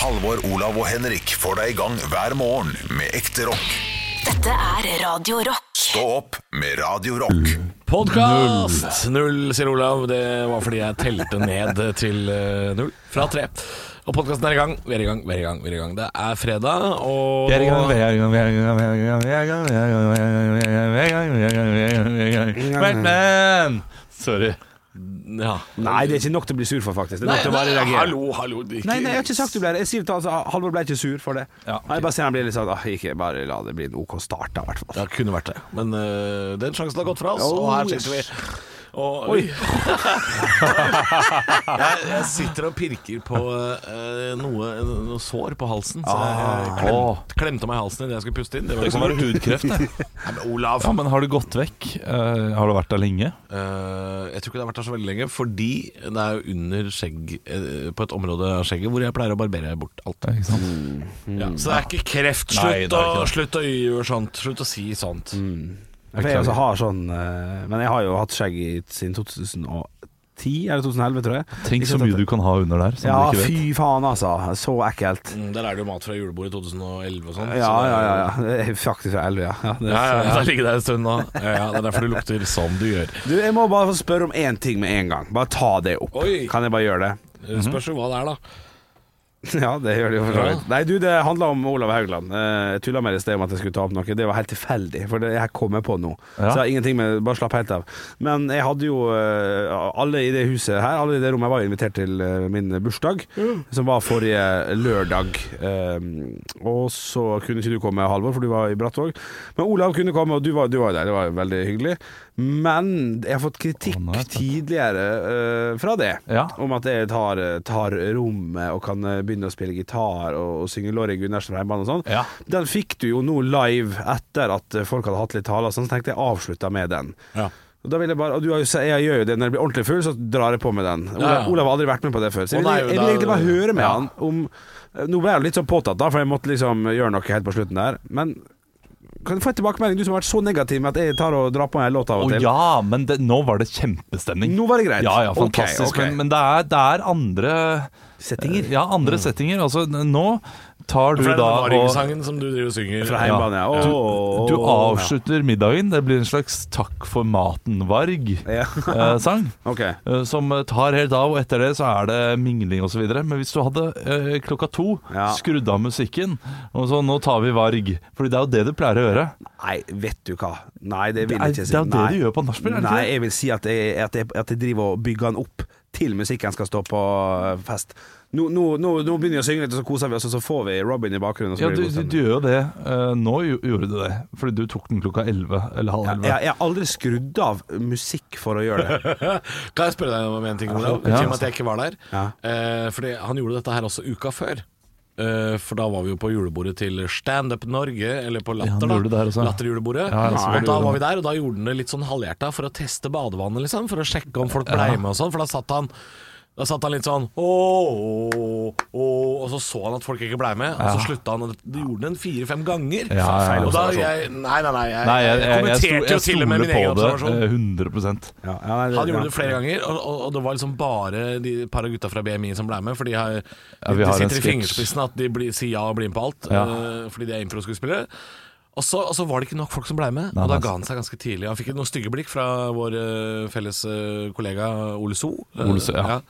Halvor, Olav og Henrik får deg i gang hver morgen med ekte rock. Dette er Radio Rock. Stå opp med Radio Rock. Podkast! Null, sier Olav. Det var fordi jeg telte ned til null fra tre. Og podkasten er i gang. Vi er i gang, vi er i gang. vi er i gang Det er fredag, og Vi er i gang, vi er i gang, vi er i gang. vi er i gang, vi er i gang, vi er i gang, vi er i gang, vi er i gang, vi er i gang, vi er i gang, Sorry. Ja. Nei, det er ikke nok til å bli sur for, faktisk. Det er Nei, nok til å bare reagere. hallo, hallo. ikke- Nei, nei, jeg har ikke sagt du ble det. Jeg sier til altså, Halvor ble ikke sur for det. Ja, Nei, Jeg bare ser han blir litt sånn ah, Ikke bare la det bli en OK start, da, i hvert fall. Ja, kunne vært det. Men uh, den sjansen har gått fra oss, Oh, og her sitter vi. Og, Oi. jeg, jeg sitter og pirker på eh, noe, noe sår på halsen. Så jeg Åh. klemte, klemte meg i halsen idet jeg skulle puste inn. Det var Det kan så være hudkreft, det. Nei, men Olav Ja, men har du gått vekk? Eh, har du vært der lenge? Eh, jeg tror ikke det har vært der så veldig lenge, fordi det er jo under skjegg eh, På et område av skjegget hvor jeg pleier å barbere bort alt. Ja, ikke sant? Ja, så det er ikke kreft. Nei, Slutt, det er å, ikke det. slutt å gjøre sånt. Slutt å si sånt. For jeg også har sånn eh, Men jeg har jo hatt skjegg siden 2010 eller 2011, tror jeg. Tenk så mye du kan ha under der, Ja, fy faen, altså. Så ekkelt. Mm, Der er det jo mat fra julebordet i 2011 og sånn. Ja, så ja, ja. ja. Faktisk fra 11, ja. ja, det Ja, ja, ja. Det ligger det en stund nå. Ja, ja, det er derfor du lukter som du gjør. Du, jeg må bare få spørre om én ting med en gang. Bare ta det opp. Oi. Kan jeg bare gjøre det? Det Spørs jo hva det er, da. Ja, det gjør det jo for så vidt. Nei, du, det handla om Olav Haugland. Eh, Jeg tulla med det i sted om at jeg skulle ta opp noe. Det var helt tilfeldig, for det her kom jeg på nå. Ja. Så jeg har ingenting med Bare slapp helt av. Men jeg hadde jo eh, Alle i det huset her, alle i det rommet, jeg var invitert til eh, min bursdag, som var forrige lørdag. Og så kunne ikke du komme, Halvor, for du var i Brattvåg. Men Olav kunne komme, og du var, du var der. Det var veldig hyggelig. Men jeg har fått kritikk Å, tidligere uh, fra det Ja. om at jeg tar, tar rommet og kan eh, begynne å spille gitar og, og synge Lorry Gunnarsen fra hjemmebane og sånn. Ja. Den fikk du jo nå live etter at eh, folk hadde hatt litt taler, sånn, så tenkte jeg avslutta med den. Ja. Og da vil jeg bare, og du har jo, jeg gjør jo det når jeg blir ordentlig full, så drar jeg på med den. Olav. Olav har aldri vært med på det før. Så jeg vil, nei, jeg vil egentlig bare høre med han om Nå ble jeg litt sånn påtatt, da, for jeg måtte liksom gjøre noe helt på slutten der. Men kan du få en tilbakemelding, du som har vært så negativ med at jeg tar og drar på en låt av og til? Å ja, men det, nå var det kjempestemning. Nå var det greit. Ja, ja, fantastisk. fantastisk. okay. Men, men det, er, det er andre Settinger? Ja, andre settinger. Altså, nå tar du da og som du driver og synger. Fra hjemmebane, ja. Ja. Åh, Du avslutter middagen. Det blir en slags takk for maten-varg-sang. ja. okay. eh, Som tar helt av, og etter det så er det mingling osv. Men hvis du hadde eh, klokka to Ja. skrudd av musikken, og så nå tar vi varg Fordi det er jo det du pleier å gjøre. Nei, vet du hva. Nei, det vil jeg ikke si. det er jo det du gjør på nachspiel, er det ikke Nei, jeg vil si at jeg, at, jeg, at jeg driver og bygger den opp til musikken skal stå på fest. Nå, nå, nå, nå begynner vi å synge litt, og så koser vi oss, og så får vi Robin i bakgrunnen. Og så Ja, du, du, du gjør jo det. Uh, nå gjorde du det, fordi du tok den klokka 11 eller halv Ja, 11. jeg, jeg har aldri skrudd av musikk for å gjøre det. Kan jeg spørre deg om en ting, Olav? Ja. At jeg ikke var der. Ja. Uh, fordi han gjorde dette her også uka før. Uh, for da var vi jo på julebordet til Stand Up Norge, eller på Latter. Ja, da. Latterjulebordet. Ja, og da var vi der, og da gjorde han det litt sånn halvhjerta for å teste badevannet, liksom. For å sjekke om folk blei med og sånn. For da satt han da satt han litt sånn åh, åh, åh, Og så så han at folk ikke blei med, og så slutta han. og Det gjorde den fire-fem ganger. Ja, ja, ja. Og da jeg, Nei, nei, nei. Jeg, Nei, jeg, jeg, jeg, kommenterte jo til og med min egen observasjon. eh, 100 Ja, ja, nei, det- Han gjorde ja. det flere ganger, og, og, og det var liksom bare de par av gutta fra BMI som ble med. For de, har, Ja, de har sitter i fingerspissen at de blir, sier ja og blir med på alt. Ja. eh, fordi de er improskuespillere. Og så, og så var det ikke nok folk som ble med, Nei, og da ga han seg ganske tidlig. Han fikk noen stygge blikk fra vår uh, felles uh, kollega Ole So. Uh, Ole So, ja.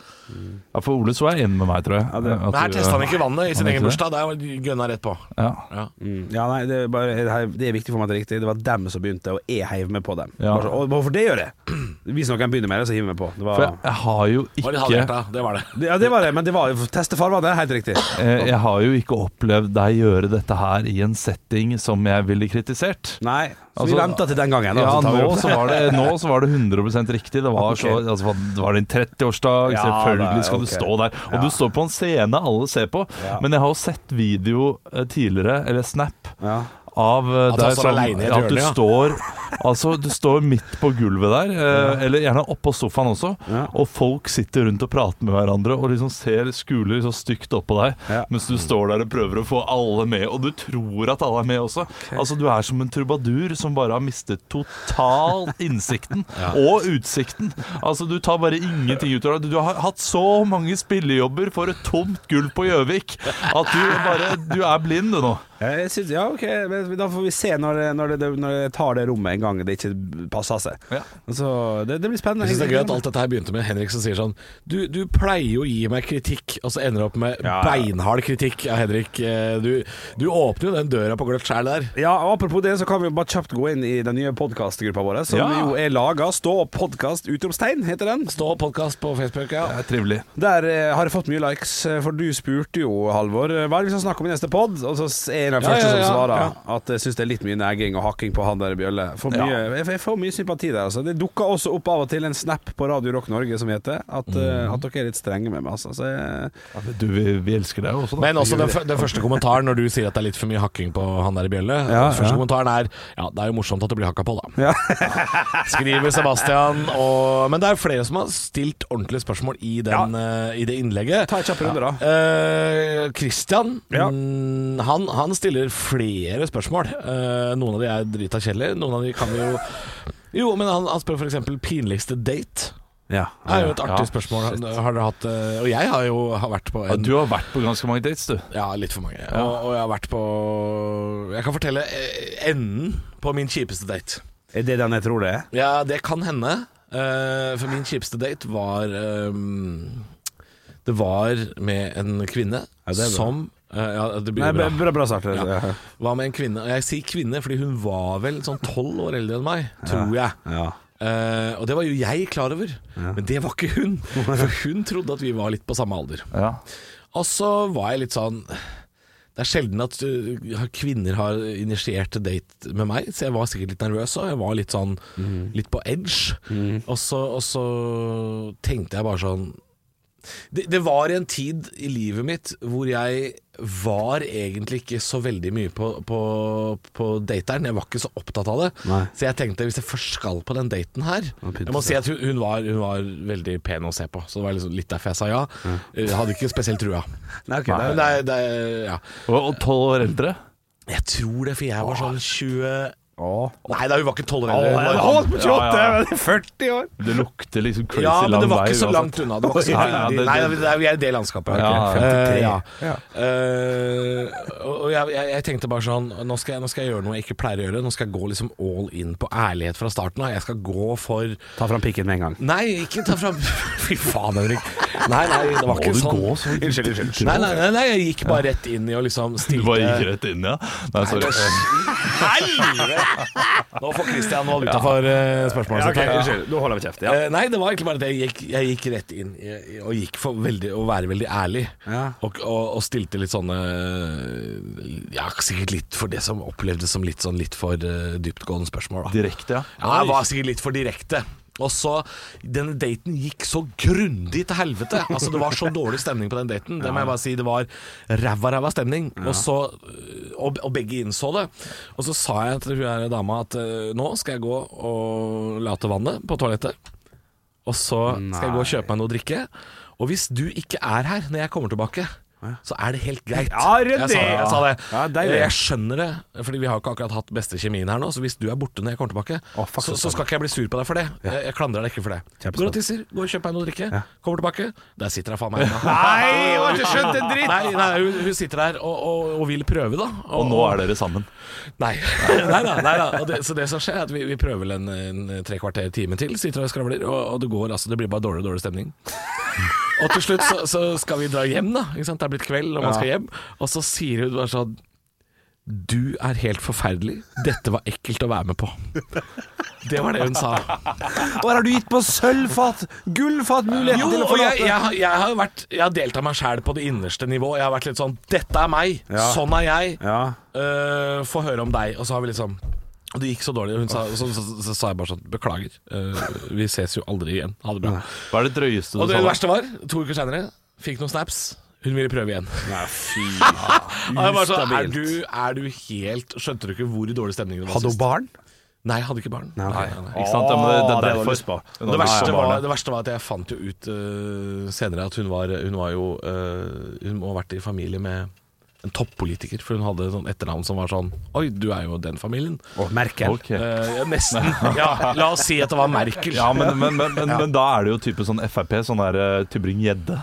Ja, for Ole So er enig med meg, tror jeg. det- At Men her testa han ikke vannet i sin egen bursdag. Der var de gønna rett på. Ja. Ja. Mm. Ja, nei, det er, bare, det er- viktig for meg at det er riktig. Det var dem som begynte, og jeg heiv med på dem. Ja. Så- Og hvorfor det gjør jeg? Hvis noen begynner med det, så hiver vi med på. Det For jeg, jeg har jo Det var ikke det, det var det. ja, det var det, men det var teste farvannet, helt riktig. Jeg, Jeg har jo ikke opplevd deg gjøre dette her i en setting som jeg ville kritisert. Nei, så Altså, vi venta til den gangen. Da, Ja, så nå så, var det, nå så var det 100% riktig. Det var, okay. så, altså, det var din 30-årsdag, Ja, selvfølgelig skal okay. du stå der. Og Ja. du står på en scene alle ser på, Ja. men jeg har jo sett video eh, tidligere, eller Snap, Ja. Av eh, At deg et at du ja. står Altså, du står midt på gulvet der, eh, eller gjerne oppå sofaen også, Ja. og folk sitter rundt og prater med hverandre og liksom ser skuler så stygt oppå deg, Ja. mens du står der og prøver å få alle med, og du tror at alle er med også. Altså, du er som en trubadur som bare har mistet totalt innsikten og utsikten. Altså, du tar bare ingenting ut av det. Du har hatt så mange spillejobber for et tomt gulv på Gjøvik at du bare Du er blind, du nå. Jeg synes, ja, ok, Da får vi se når, når, det, når det, tar det rommet en gang det ikke passer seg. Ja. Så det, det blir spennende. Jeg synes det er gøy at alt dette her begynte med Henrik som sier sånn Du, du pleier jo å gi meg kritikk, og så ender det opp med Ja. beinhard kritikk av Henrik. Eh, Du, du åpner jo den døra på gløtt sjæl der. Ja, og Apropos det, så kan vi jo bare kjapt gå inn i den nye podkastgruppa vår, som Ja. jo er laga. Stå opp podkast, utropstegn, heter den. Stå podkast på Facebook, ja. Det er trivelig. Der eh, har jeg fått mye likes, eh, for du spurte jo, Halvor, hva er det vi skal snakke om i neste pod? Og så er jeg den Ja, første ja, ja, som svarer ja. at jeg syns det er litt mye negging og hakking på han der Bjølle. Ja. mye, jeg, jeg får mye sympati der, altså. Det dukker også opp av og til en snap på Radio Rock Norge som heter at, mm. at dere er litt strenge med meg, altså. Så jeg, men du, vi, vi elsker deg jo også, da. Men også den, den første kommentaren når du sier at det er litt for mye hakking på han der i bjølle. Ja, den første ja. kommentaren er Ja, det er jo morsomt at det blir hakka på, da. Ja. Skriver Sebastian. Og, men det er flere som har stilt ordentlige spørsmål i, den, eh, i det innlegget. Ta en kjapp runde, da. Eh, Christian Ja. mm, han, han stiller flere spørsmål. Uh, noen av de er drita kjedelige, noen av de kan jo Jo, men han, han spør f.eks.: pinligste date? Ja. Det er jo et artig Ja, spørsmål. Har dere hatt eh, Og jeg har jo har vært på Ja, du har vært på ganske mange dates, du. ja, litt for mange. Og, og jeg har vært på Jeg kan fortelle eh, enden på min kjipeste date. Er det den jeg tror det er? Ja, det kan hende. For min kjipeste date var um, Det var med en kvinne Ja, som Ja, det blir Nei, bra. bra, bra sagt. Ja. Ja. Hva med en kvinne. Jeg sier kvinne fordi hun var vel sånn tolv år eldre enn meg, tror jeg. Ja. Uh, og det var jo jeg klar over, men det var ikke hun. For hun trodde at vi var litt på samme alder. Ja. Og så var jeg litt sånn Det er sjelden at uh, kvinner har initiert date med meg, så jeg var sikkert litt nervøs òg. Jeg var litt sånn litt på edge. Og, så, og så tenkte jeg bare sånn det, det var en tid i livet mitt hvor jeg var egentlig ikke så veldig mye på, på, på dateren. Jeg var ikke så opptatt av det. Nei. Så jeg tenkte hvis jeg først skal på den daten her Jeg må si at hun, hun, var, hun var veldig pen å se på, så det var liksom litt derfor jeg sa ja. Jeg hadde ikke spesielt trua. Nei, okay, Nei, det det, ja. Og og tolv år eldre. Jeg tror det, for jeg var sånn 20 Åh. Nei da, hun var ikke 12 år eldre. Hun var- holdt på 28, Ja, ja. men er 40 år! Det lukter liksom crazy Ja, men det var ikke så langt unna. Det var ikke så veldig Nei, det- vi er i det landskapet. Ja, 53. Eh, ja. Ja. Eh, og jeg, jeg, jeg tenkte bare sånn nå skal, jeg, nå skal jeg gjøre noe jeg ikke pleier å gjøre. Nå skal jeg gå liksom all in på ærlighet fra starten av. Jeg skal gå for Ta fram pikken med en gang. Nei, ikke ta fram Fy faen, Henrik. Nei, nei, det var ikke du sånn. gå så- Unnskyld, unnskyld. Nei, nei, nei, nei, jeg gikk bare rett inn i å liksom Du bare gikk rett inn, ja? Nei, sorry. Helvete! Nå får Christian valuta for uh, spørsmålet sitt. Ja, okay, Unnskyld, nå holder vi kjeft. Ja. Uh, nei, det var egentlig bare det. Jeg gikk, jeg gikk rett inn jeg, og gikk for veldig, å være veldig ærlig. Ja. Og, og, og stilte litt sånne Ja, sikkert litt for det som opplevdes som litt sånn litt for uh, dyptgående spørsmål. Da. Direkte, ja. Ja, jeg var sikkert litt for direkte. Og så, Denne daten gikk så grundig til helvete. Altså Det var så dårlig stemning på den daten. Det må jeg bare si Det var ræva, ræva stemning. Og så og, og begge innså det. Og så sa jeg til hun her dama at eh, nå skal jeg gå og late vannet på toalettet. Og så skal jeg gå og kjøpe meg noe å drikke. Og hvis du ikke er her når jeg kommer tilbake, så er det helt greit. Ja, jeg, sa, jeg sa det. Ja, jeg skjønner det, Fordi vi har ikke akkurat hatt beste kjemien her nå. Så hvis du er borte når jeg kommer tilbake, oh, fuck, så, så skal ikke jeg bli sur på deg for det. Jeg, jeg klandrer deg ikke for det. Går og tisser, går og kjøper deg noe å drikke, kommer tilbake, der sitter jeg faen meg ennå. Nei, jeg har ikke skjønt en dritt! Nei, nei hun, hun sitter der og, og, og vil prøve, da. Og nå er dere sammen. Nei. nei da. Nei da. Og det, så det som skjer, er at vi, vi prøver vel en, en tre kvarter time til, sitter og skravler, og, og det går altså Det blir bare dårlig, dårlig stemning. Og til slutt så, så skal vi dra hjem, da. Ikke sant? Det er blitt kveld, og man skal hjem. Og så sier hun bare sånn Du er helt forferdelig. Dette var ekkelt å være med på. Det var det hun sa. Og her har du gitt på sølvfat, gullfat, muligheten Jo, til å få jeg, jeg, jeg har vært Jeg har delt av meg sjæl på det innerste nivå. Jeg har vært litt sånn Dette er meg. Ja. Sånn er jeg. Ja. Uh, Få høre om deg. Og så har vi liksom Og det gikk så dårlig. Hun sa, så, så, så, sa jeg bare sånn Beklager. uh, vi ses jo aldri igjen. Ha det bra. Hva er det drøyeste du Og det det verste var, to uker senere, fikk noen snaps. Hun ville prøve igjen. Nei, fy jeg sånn, er du, er du helt Skjønte du ikke hvor dårlig stemning det var Hadde hun barn? Nei, jeg hadde ikke barn. Nei. Nei, nei. Ikke sant? Det, det det lyst på. Det verste, var, det verste var at jeg fant jo ut uh, senere at hun var, hun var jo uh, Hun må ha vært i familie med en toppolitiker, for hun hadde sånn etternavn som var sånn Oi, du er jo den familien. Og Merkel. Okay. Eh, ja, nesten. Ja, la oss si at det var Merkel. Ja, men, men, men, men, men da er det jo type sånn Frp, sånn der uh, Tybring-Gjedde.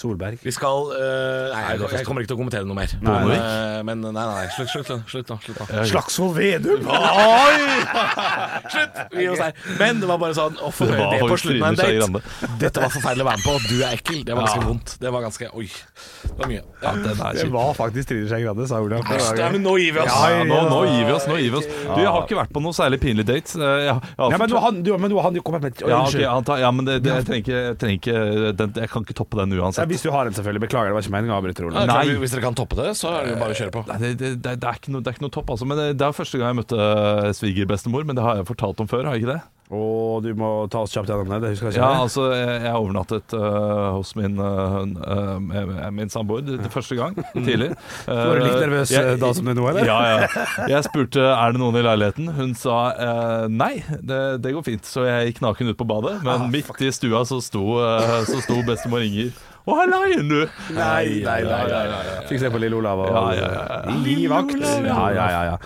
Solberg. Vi skal uh, Nei, jeg, jeg kommer ikke til å kommentere noe mer. Nei, men, nei. øh, men nei, nei, slutt, slutt, slutt, slutt. Slagsvold Vedum! Slutt! Vi gir oss der. Men det var bare sånn å få Det høre det, det på slutten av en date. Grande. Dette var forferdelig å være med på. Du er ekkel. Det var ganske vondt. Det var ganske Oi. Det var mye. Ja. Er Det var faktisk Trine Skei Grande, sa Olav. Ja, men nå gir vi oss. Ja, nå, nå gir vi oss. nå gir vi oss Du, Jeg har ikke vært på noe særlig pinlig date. Eh, Jeg, jeg, har Ja, men har han, du, men nå har han jo kommet med et ja, Unnskyld. han tar, ja, men det, det, jeg trenger ikke, jeg, trenger ikke den, jeg kan ikke toppe den uansett. Hvis du har en, selvfølgelig. Beklager, det var ikke meningen å avbryte, Ole. Klart, Nei. Hvis dere kan toppe det, så er det bare å kjøre på. Nei, det, det, det, er ikke noe, det er ikke noe topp, altså. Men det, det er første gang jeg møtte eh, svigerbestemor. Men det har jeg fortalt om før, har jeg ikke det? Og du må ta oss kjapt gjennom det. Det husker jeg ikke. Ja, altså, jeg, jeg overnattet uh, hos min, uh, med- min samboer det, det første gang, tidlig. Var du litt nervøs Jeg- da som du nå, eller? Ja, ja. Jeg spurte er det noen i leiligheten. Hun sa nei, det, det går fint. Så jeg gikk naken ut på badet, men midt i stua så sto, så sto bestemor Inger. Å, her leien du! Nei, nei, nei. nei. Fikk se på Lille Olav og Ja, ja, ja, ja. livvakt. Ja, ja, ja, ja.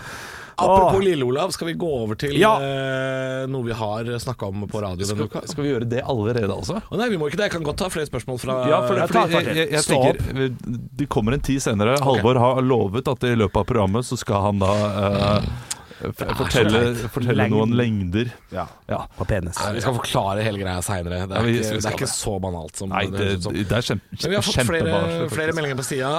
Apropos Lille-Olav, skal vi gå over til Ja. uh, noe vi har snakka om på radio denne uka? Skal, skal vi gjøre det allerede, altså? Oh, nei, vi må ikke det. Jeg kan godt ta flere spørsmål fra Ja, for, jeg fordi jeg, jeg, jeg Stå tenker Det kommer en tid senere. Halvor har lovet at i løpet av programmet så skal han da f fortelle, fortelle noen lengder. ja. Ja. På penis. Nei, Vi skal forklare hele greia seinere. Det, er ikke- det er ikke så banalt som Nei, det det, er kjempe, Men vi har fått flere, flere meldinger på sida.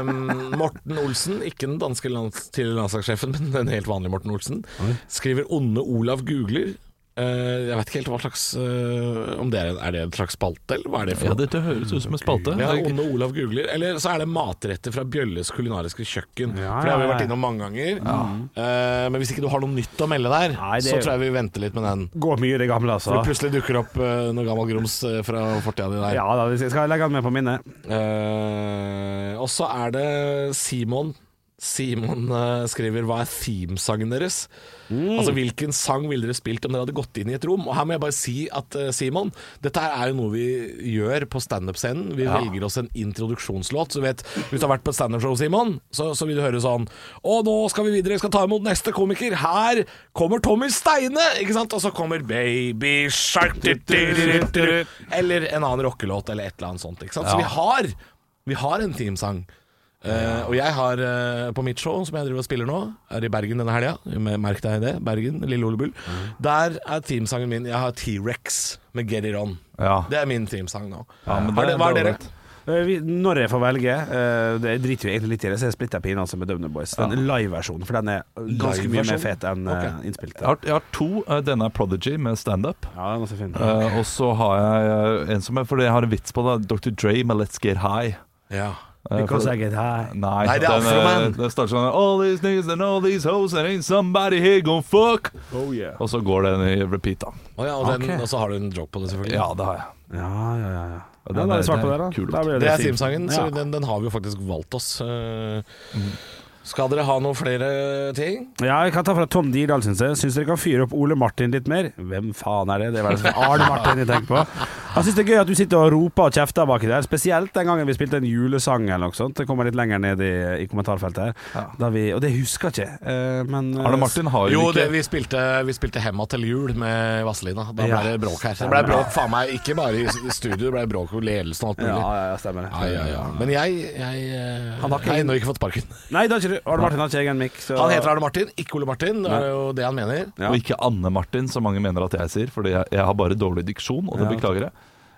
Um, Morten Olsen, ikke den danske lands tidligere landslagssjefen, men den helt vanlige Morten Olsen, skriver 'Onde Olav googler'. Eh, jeg vet ikke helt hva slags uh, Om det er, er det en slags spalte, eller hva er det for Ja, noe? dette høres ut som en spalte. Ja, Onde Olav googler. Eller så er det matretter fra Bjølles kulinariske kjøkken. Ja, For det har vi vært ja. innom mange ganger. Uh, men hvis ikke du har noe nytt å melde der, Nei, det- så tror jeg vi venter litt med den. Går mye i det gamle, For det altså. plutselig dukker opp uh, noe gammel grums fra fortida di der. Ja da, vi skal skal legge den med på minnet. Eh, og så er det Simon. Simon uh, skriver 'Hva er themesangen deres?' Altså Hvilken sang ville dere spilt om dere hadde gått inn i et rom? Og her må jeg bare si at uh, Simon, dette her er jo noe vi gjør på standup-scenen. Vi velger oss en introduksjonslåt. Så vet, Hvis du har vært på et standup-show, Simon, så, så vil du høre sånn Og nå skal vi videre, vi skal ta imot neste komiker. Her kommer Tommy Steine! Ikke sant? Og så kommer Baby Shark Eller en annen rockelåt, eller et eller annet sånt. Ikke sant? Så vi har vi har en teamsang. Eh, og jeg har uh, på mitt show, som jeg driver og spiller nå, er i Bergen denne helga. Merk deg det. Bergen, Lille Ole Bull. Der er teamsangen min Jeg har T-rex med Get It On. Ja. Det er min teamsang nå. Ja, men det- det, hva er det er dere? Eh, vi, når jeg får velge uh, Det driter vi egentlig litt i det, så jeg splitter pinene altså med Dubner Boys. Den live-versjonen, for den er ganske mye mer fet enn okay. uh, innspilt. Jeg har, jeg har to. Uh, Denne er Prodigy med standup. Ja, den er så fin. Uh, og så har jeg en som er Fordi jeg har en vits på det. Dr. Dre med Let's Get High. Ja. Eh, Because I get high. Nei, Nei, det er den, Afroman. Det starter sånn All these niggas and all these hoes And ain't somebody here gonna fuck Oh yeah. Og så går den i repeat da Å ja, og, den, okay. og så har du en joke på det, selvfølgelig. Ja, det har jeg Ja, ja, ja. ja. Den, ja den er er- svart på det det, er da. kul, Det er fint. teamsangen, så Ja. den, den har vi jo faktisk valgt oss. Eh, Skal dere ha noen flere ting? Ja, jeg kan ta fra Tom Dirdal, syns jeg. Syns dere kan fyre opp Ole Martin litt mer? Hvem faen er det? Det var det Arne Martin jeg tenker på. Han syns det er gøy at du sitter og roper og kjefter baki der, spesielt den gangen vi spilte en julesang eller noe sånt. Det kommer litt lenger ned i, i kommentarfeltet her. Da vi, og det husker jeg ikke, eh, men eh, Arne Martin har jo Jo, ikke det, vi, spilte, vi spilte Hemma til jul med Vazelina. Da ble Ja. det bråk her. Det ble bråk faen meg ikke bare i studio, det ble bråk med ledelsen og alt mulig. ja, ja, stemmer det. Ja, ja, ja. Men jeg, jeg jeg, Han har ikke- har ennå ikke fått sparken. Nei, det har ikke du. Arne Martin har ikke egen mic. så- Han heter Arne Martin, ikke Ole Martin. Det er jo det han mener. Ja. Og ikke Anne Martin, som mange mener at jeg sier Fordi jeg, jeg har bare dårlig diksjon, og det Ja. beklager jeg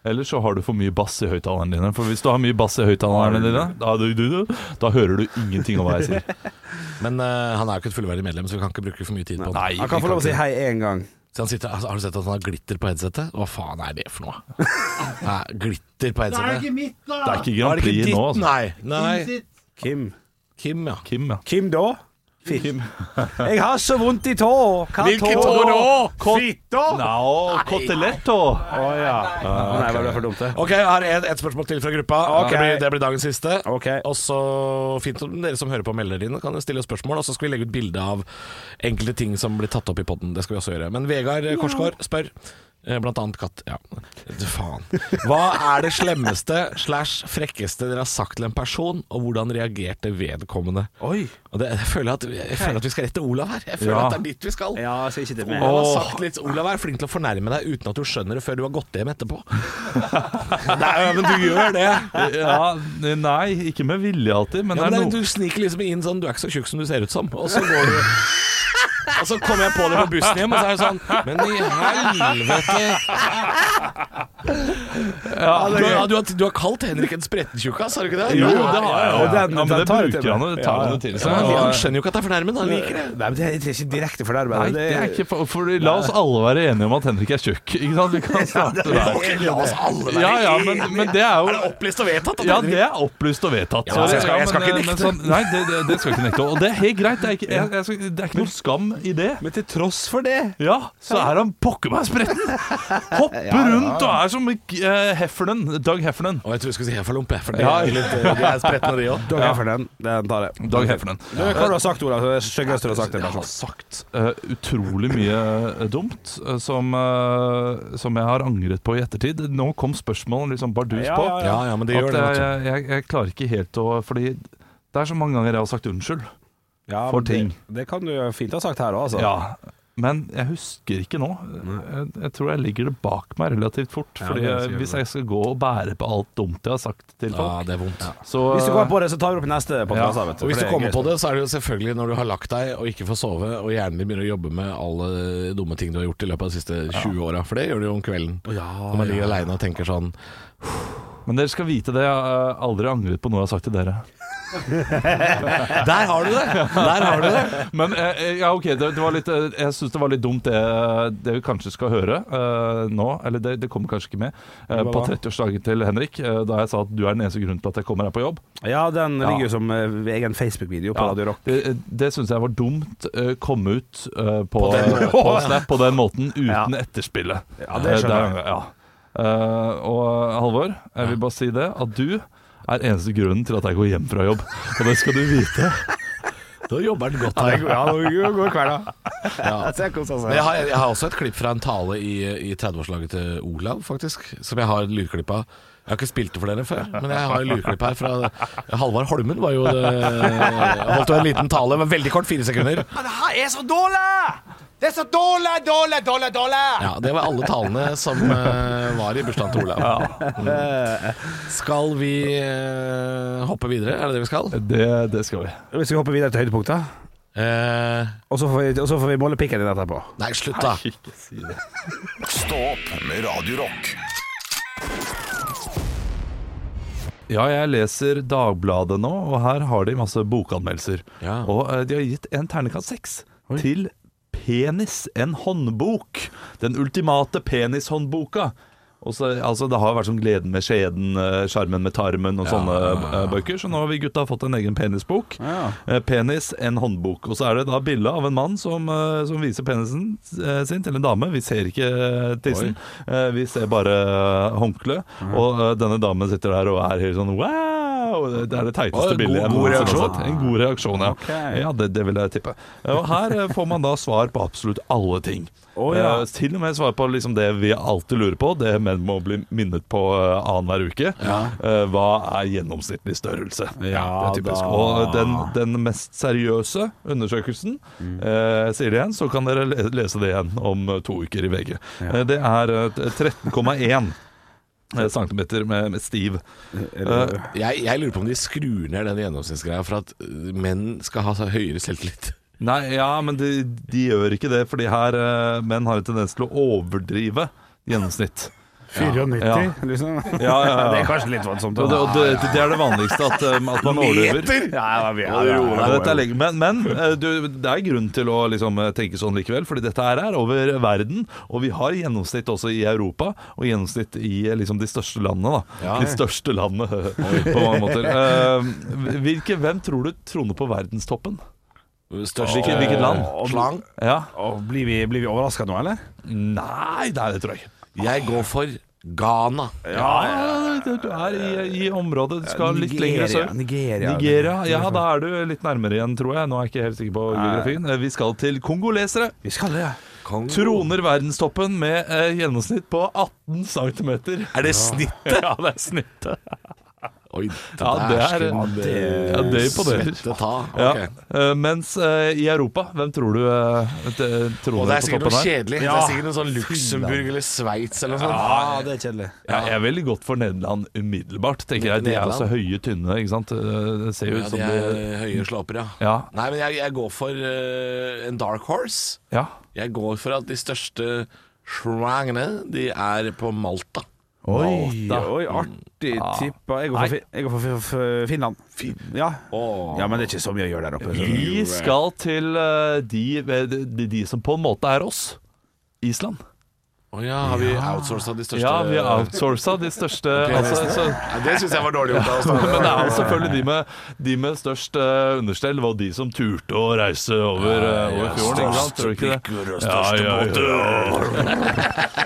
Eller så har du for mye bass i høyttalerne dine For hvis du har mye bass i høyttalerne dine da, du, du, du, da hører du ingenting om hva jeg sier Men uh, han er jo ikke et fullverdig medlem, så vi kan ikke bruke for mye tid på det. Nei, Han kan få lov å si hei én gang. Så han sitter, altså, har du sett at han har glitter på headsetet? Hva faen er det for noe? Nei, glitter på headsetet? Det er ikke mitt, Grand det ikke Prix nå altså. Nei. Nei. Kim. Kim, ja. Kim, ja Kim da? Kim. Jeg har så vondt i tå. Hva Hvilken tå da? Fitta! No, koteletto Å ja. Nei, var det for dumt, det? Ok, jeg har et, et spørsmål til fra gruppa. Okay. Det, blir, det blir dagens siste. Ok. Og så fint om dere som hører på melder inn, kan stille spørsmål. Og så skal vi legge ut bilde av enkelte ting som blir tatt opp i poden. Det skal vi også gjøre. Men Vegard Korsgaard spør. Eh, Blant annet katt... Ja, du faen. Hva er det slemmeste slash frekkeste dere har sagt til en person, og hvordan reagerte vedkommende? Oi. Og det, jeg, føler at, jeg føler at vi skal rette Olav her. Jeg føler Ja. at det er dit vi skal. Ja, så ikke det med. Olav har sagt litt Olav er flink til å fornærme deg uten at du skjønner det før du har gått hjem etterpå. Nei, men du gjør det. Ja, nei, ikke med vilje alltid, men Ja, det er noe du sniker liksom inn sånn Du er ikke så tjukk som du ser ut som. Og så går du Og så kommer jeg på det på bussen hjem, og så er det sånn Men i helvete ja, du, har, du, har, du har kalt Henrik en sprettentjukkas, har du ikke det? Jo, det har jeg. Og den- ja, men det bruker han det tar Ja, han ja. til seg. han, han skjønner jo ikke at det er fornærmende. Han liker det. Nei, men det er ikke direkte fornærmende. Nei, det er ikke for, for La oss alle være enige om at Henrik er tjukk. Ikke sant? Vi kan starte der. La oss alle være Ja, ja, men, men det er jo Er det opplyst og vedtatt? Ja, det er opplyst og vedtatt. Ja, jeg skal- jeg skal ikke men nekte. sånn- Nei, det, det, det skal ikke nekte. Og det er helt greit. Det er ikke, jeg, jeg skal, det er ikke noe skam i det. Men til tross for det Ja, så er han pokker meg spretten! Hopper rundt og er som uh, Heffernan. Doug Heffernan. Og jeg tror du skulle si Hefalump, for det Ja. er litt De er spretne, de òg. Dag Heffernen, den tar jeg. Doug Heffernan. Du, Hva har du sagt, Olav? Det styggeste du har sagt til Jeg har sagt uh, utrolig mye dumt som, som jeg har angret på i ettertid. Nå kom spørsmålet liksom bardus Ja, på. ja, Ja, ja, men det At gjør det. jeg, jeg, jeg klarer ikke helt å Fordi det er så mange ganger jeg har sagt unnskyld. Ja, For ting. det-. Det kan du fint ha sagt her òg, altså. Ja, men jeg husker ikke nå. Jeg, jeg tror jeg ligger det bak meg relativt fort. Ja, Fordi jeg, Hvis jeg skal gå og bære på alt dumt jeg har sagt til Ja, folk, det er vondt. så Hvis du kommer på det, så tar vi opp i neste podcast. Ja. vet Og hvis du er kommer på det, så er det jo selvfølgelig når du har lagt deg og ikke får sove, og hjernen din begynner å jobbe med alle dumme ting du har gjort i løpet av de siste 20 åra. For det gjør du jo om kvelden. Når man ligger aleine og tenker sånn Men dere skal vite det, jeg har aldri angret på noe jeg har sagt til dere. Der har du det! Der har du det. Men eh, ja, ok, det, det var litt, eh, jeg syns det var litt dumt det, det vi kanskje skal høre eh, nå. Eller det, det kommer kanskje ikke med. eh, Hva på da? 30-årsdagen til Henrik, eh, da jeg sa at du er den eneste grunnen til at jeg kommer her på jobb. Ja, den ligger jo som eh, egen Facebook-video på Ja, Radio Rock. Det, det syns jeg var dumt. eh, komme ut eh, på, den på, måten. Snap på den måten uten Ja. etterspillet. Ja, det skjønner Eh, der, ja. Eh, og Halvor, jeg vil bare si det, at du er eneste grunnen til at jeg går hjem fra jobb. Og det skal du vite. Da jobber den godt Ja, her. ja, det går kvelda. Ja. Jeg har, jeg har også et klipp fra en tale i, i 30-årslaget til Olav, faktisk. Som jeg har lydklipp av. Jeg har ikke spilt det for dere før, men jeg har en lydklipp her fra Halvard Holmen var jo det, Holdt jo en liten tale, men veldig kort, fire sekunder. Det her er så dårlig! Det er så dårlig, dårlig, dårlig, dårlig! Ja, Det var alle talene som uh, var i bursdagen til Olav. Mm. Skal vi uh, hoppe videre? Er det det vi skal? Det, det skal vi. Vi skal hoppe videre til høydepunktet. Uh, Og så får vi, og så får vi måle pikken din etterpå. nei, slutt, da. Stopp. Stå opp med Radio Rock. Ja, jeg leser Dagbladet nå, og her har de masse bokanmeldelser. Ja. Og eh, de har gitt en ternekast seks til Penis, en håndbok. Den ultimate penishåndboka. Og så, altså, det har vært sånn Gleden med skjeden, eh, Sjarmen med tarmen og sånne eh, bøker. Så nå har vi gutta fått en egen penisbok. Eh, Penis, en håndbok. Og så er det da bilde av en mann som, som viser penisen sin til en dame. Vi ser ikke tissen, Oi. vi ser bare håndkleet. Og denne damen sitter der og er helt sånn wow! Det er det teiteste bildet. jeg god- har reaksjon. sett. En god reaksjon, ja. Okay. Ja, det, det vil jeg tippe. Eh, Og her eh, får man da svar på absolutt alle ting. Oh, ja. Eh, til og med svar på liksom det vi alltid lurer på, det menn må bli minnet på uh, annenhver uke. Eh, hva er gjennomsnittlig størrelse? Ja, det er typisk. da. Og den, den mest seriøse undersøkelsen, eh, sier det igjen, så kan dere lese det igjen om eh, to uker i VG. Eh, det er eh, 13,1 eh, centimeter med, med stiv. Eller, Jeg, jeg lurer på om de skrur ned den gjennomsnittsgreia for at eh, menn skal ha så høyere selvtillit. Nei, ja, men de, de gjør ikke det, fordi her eh, menn har en tendens til å overdrive gjennomsnitt. 94, Ja. liksom. Ja, ja, ja. Det er kanskje litt voldsomt. Det, det, det er det vanligste, at, um, at man overdriver. Ja, er lenge, men men eh, du, det er grunn til å liksom, eh, tenke sånn likevel, fordi dette her er over verden. Og vi har gjennomsnitt også i Europa, og gjennomsnitt i eh, liksom, de største landene. Da. Ja. De største landene, på mange måter. Uh, hvilke, hvem tror du troner på verdenstoppen? Størst Hvilket, land? Slang. Ja. Og blir vi, blir vi overraska nå, eller? Nei, nei, det tror jeg ikke. Jeg går for Ghana. Ja, du du er i, i området. Du skal litt lenger sør. Nigeria. Nigeria. Ja, da er du litt nærmere igjen, tror jeg. Nå er jeg ikke helt sikker på geografien. Eh, Vi skal til kongolesere. Vi skal det. ja Troner verdenstoppen med eh, gjennomsnitt på 18 cm. Er det snittet? Ja, det er snittet. Oi, Ja, det er, ja, det imponerer. Okay. Ja. Eh, mens eh, i Europa, hvem tror du uh, Og troner det er sikkert noe kjedelig. Det er sikkert noe sånn Luxembourg eller Sveits eller noe sånt. Ja, det er kjedelig. Ja, jeg er veldig godt for Nederland umiddelbart, tenker jeg. De er også høye, tynne, ikke sant. Eh, Det ser jo Ja, ut de er de høye slåper, ja. Ja. Nei, men jeg, jeg går for uh, en dark horse. ja. Jeg går for at de største schwangene, de er på Malta. Oi, oi, artig tippa. Jeg går for, Fi- jeg går for, for Finland. Ja. Oh. ja, men det er ikke så mye å gjøre der oppe. så- Vi skal til eh, de, de, de som på en måte er oss. Island. Å ja, har vi outsourca de største Ja, vi har outsourca de største altså, så, Ja, Det syns jeg var dårlig gjort av oss. Men det er jo selvfølgelig de med, de med størst uh, understell var de som turte å reise over, uh, over fjorden. Ikke det? Ja, ja, ja.